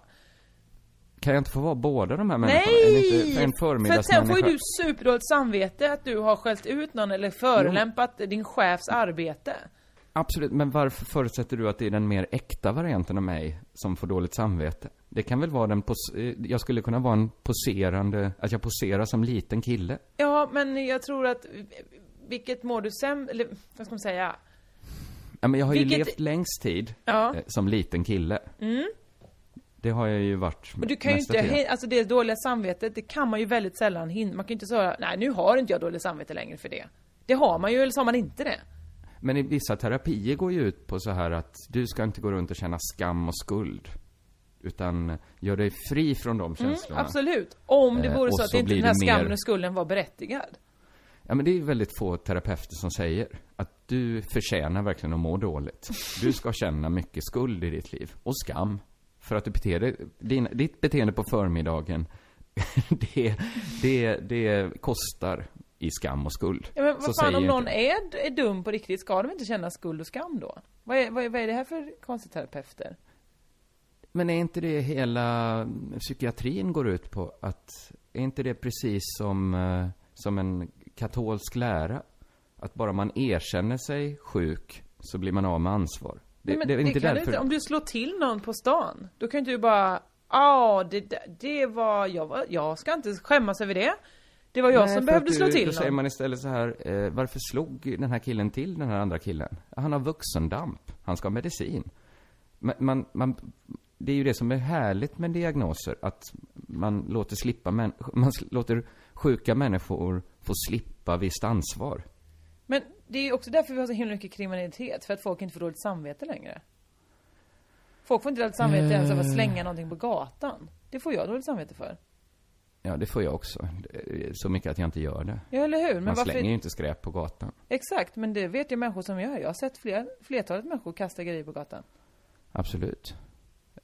Kan jag inte få vara båda de här människorna? Det inte Nej! en För sen får ju du superdåligt samvete att du har skällt ut någon eller förolämpat din chefs arbete. Absolut, men varför förutsätter du att det är den mer äkta varianten av mig som får dåligt samvete? Det kan väl vara den pos- eh, jag skulle kunna vara en poserande, att jag poserar som liten kille? Ja, men jag tror att vilket mår du sämst, eller vad ska man säga? Ja, men jag har ju Vilket- levt längst tid Ja. eh, som liten kille. Mm. Det har jag ju varit Och du kan ju inte, tiden. alltså det dåliga samvetet, det kan man ju väldigt sällan hinna. Man kan ju inte säga, nej nu har inte jag dåligt samvete längre för det. Det har man ju, eller så har man inte det. Men i vissa terapier går ju ut på så här att du ska inte gå runt och känna skam och skuld. Utan gör dig fri från de Mm, känslorna. absolut. Om det Eh, vore och så att så inte blir den här det mer- skammen och skulden var berättigad. Ja men det är väldigt få terapeuter som säger att du förtjänar verkligen att må dåligt. Du ska känna mycket skuld i ditt liv. Och skam. För att du beter dig, din, ditt beteende på förmiddagen, det, det, det kostar i skam och skuld. Ja, men Så vad fan, om inte- någon är, är dum på riktigt, ska de inte känna skuld och skam då? Vad är, vad är, vad är det här för konstiga terapeuter? Men är inte det hela psykiatrin går ut på? Att, är inte det precis som, eh, som en katolsk lära? Att bara man erkänner sig sjuk så blir man av med ansvar. Det, men det är inte kan du därför. inte, om du slår till någon på stan, då kan inte du bara Ja, det, det var jag, var, jag ska inte skämmas över det. Det var jag Nej, som behövde att slå du, till Då säger någon. man istället så här, eh, varför slog den här killen till den här andra killen? Han har vuxendamp, han ska ha medicin. Men man, man, det är ju det som är härligt med diagnoser, att man låter slippa män, man låter sjuka människor få slippa visst ansvar. Men det är ju också därför vi har så himla mycket kriminalitet, för att folk inte får dåligt samvete längre. Folk får inte dåligt samvete ens av att Eh. slänga någonting på gatan. Det får jag dåligt samvete för. Ja, det får jag också. Så mycket att jag inte gör det. Ja, eller hur? Men man varför- slänger ju inte skräp på gatan. Exakt, men det vet ju människor som gör. Jag har sett fler, flertalet människor kasta grejer på gatan. Absolut.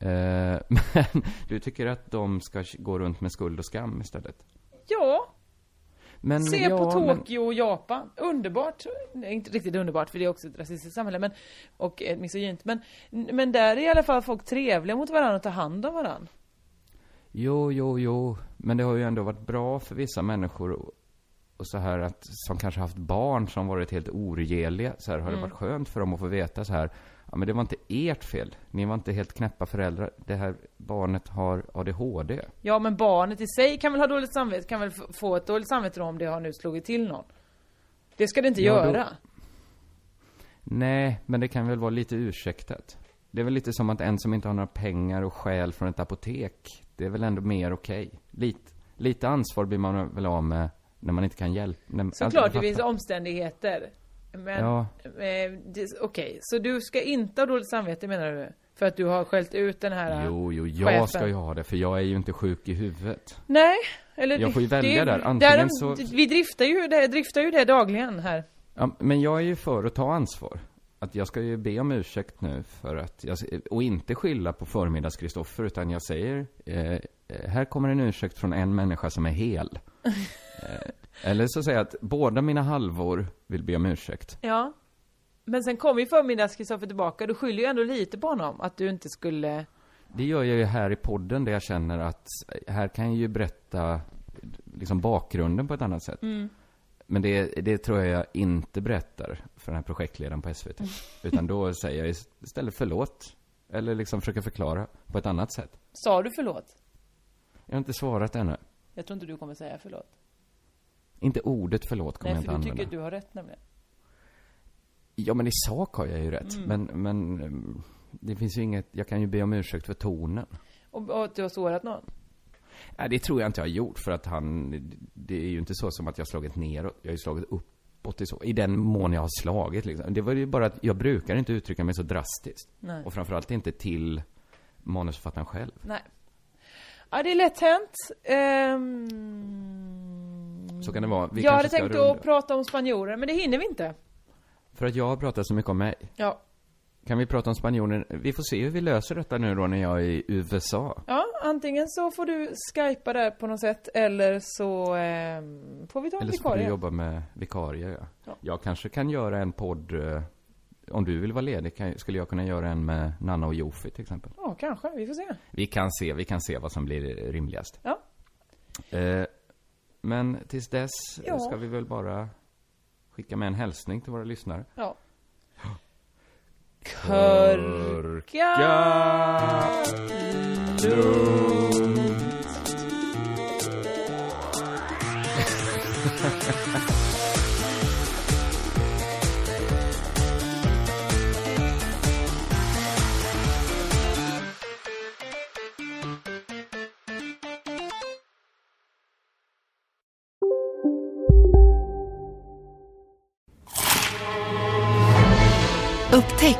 Eh, men du tycker att de ska gå runt med skuld och skam istället? Ja, Men, Se ja, på Tokyo och Japan. Underbart. Nej, inte riktigt underbart för det är också ett rasistiskt samhälle men, och ett misogynt. Men, men där är i alla fall folk trevliga mot varandra och tar hand om varandra. Jo, jo, jo. Men det har ju ändå varit bra för vissa människor och- så här att, som kanske haft barn som varit helt oregeliga. Så här har Mm. det varit skönt för dem att få veta så här. Ja, men det var inte ert fel. Ni var inte helt knäppa föräldrar. Det här barnet har ADHD. Ja men barnet i sig kan väl ha dåligt samvete, kan väl få ett dåligt samvete då om det har nu slagit till någon. Det ska det inte Ja, då- göra. Nej, men det kan väl vara lite ursäktat. Det är väl lite som att en som inte har några pengar och stjäl från ett apotek. Det är väl ändå mer okej. Lite, lite ansvar blir man väl av med när man inte kan hjälpa. när- Såklart det finns omständigheter. Men, Ja. eh, okej, så du ska inte ha dåligt samvete menar du? För att du har skällt ut den här Jo, jo, chefen. jag ska ju ha det, för jag är ju inte sjuk i huvudet. Nej, eller Jag får ju det- välja det, där. Antingen därom- så- Vi driftar ju det, driftar ju det dagligen här. Ja, men jag är ju för att ta ansvar. Att jag ska ju be om ursäkt nu för att jag, och inte skylla på förmiddags Kristoffer utan jag säger, eh, eh, här kommer en ursäkt från en människa som är hel. Eh, eller så säger jag att båda mina halvor vill be om ursäkt. Ja. Men sen kommer ju förmiddags Kristoffer tillbaka, du skyller ju ändå lite på honom att du inte skulle... Det gör jag ju här i podden där jag känner att här kan jag ju berätta liksom bakgrunden på ett annat sätt. Mm. Men det, det tror jag inte berättar för den här projektledaren på SVT. Utan då säger jag istället förlåt. Eller liksom försöker förklara på ett annat sätt. Sa du förlåt? Jag har inte svarat ännu. Jag tror inte du kommer säga förlåt. Inte ordet förlåt kommer Nej, jag för inte du använda. tycker att du har rätt nämligen. Ja, men i sak har jag ju rätt. Mm. Men, men det finns ju inget, jag kan ju be om ursäkt för tonen. Och, och att du har sårat någon. Nej, det tror jag inte jag har gjort för att han, det är ju inte så som att jag har slagit neråt. Jag har ju slagit uppåt i så, i den mån jag har slagit liksom. Det var ju bara att jag brukar inte uttrycka mig så drastiskt. Nej. Och framförallt inte till manusförfattaren själv. Nej. Ja, det är lätt hänt. Ehm, Så kan det vara. Vi jag hade tänkt runda. att prata om spanjorer, men det hinner vi inte. För att jag har pratat så mycket om mig. Ja. Kan vi prata om spanjorer? Vi får se hur vi löser detta nu då när jag är i USA. Ja, antingen så får du skypa där på något sätt, eller så ehm, får vi ta en Eller så får du vikarie. jobba med vikarier, ja. Ja. Jag kanske kan göra en podd, eh, om du vill vara ledig, kan, skulle jag kunna göra en med Nanna och Jofi till exempel. Ja, kanske. Vi får se. Vi kan se, vi kan se vad som blir rimligast. Ja. Eh, men tills dess Ja. ska vi väl bara skicka med en hälsning till våra lyssnare. Ja. Körka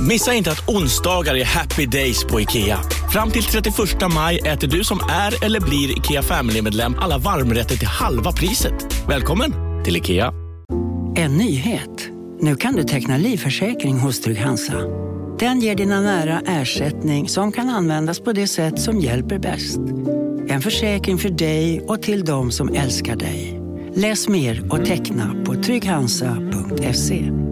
Missa inte att onsdagar är happy days på IKEA. Fram till 31 maj äter du som är eller blir IKEA Family-medlem alla varmrätter till halva priset. Välkommen till IKEA. En nyhet. Nu kan du teckna livförsäkring hos Trygg-Hansa. Den ger dina nära ersättning som kan användas på det sätt som hjälper bäst. En försäkring för dig och till de som älskar dig. Läs mer och teckna på trygghansa.se.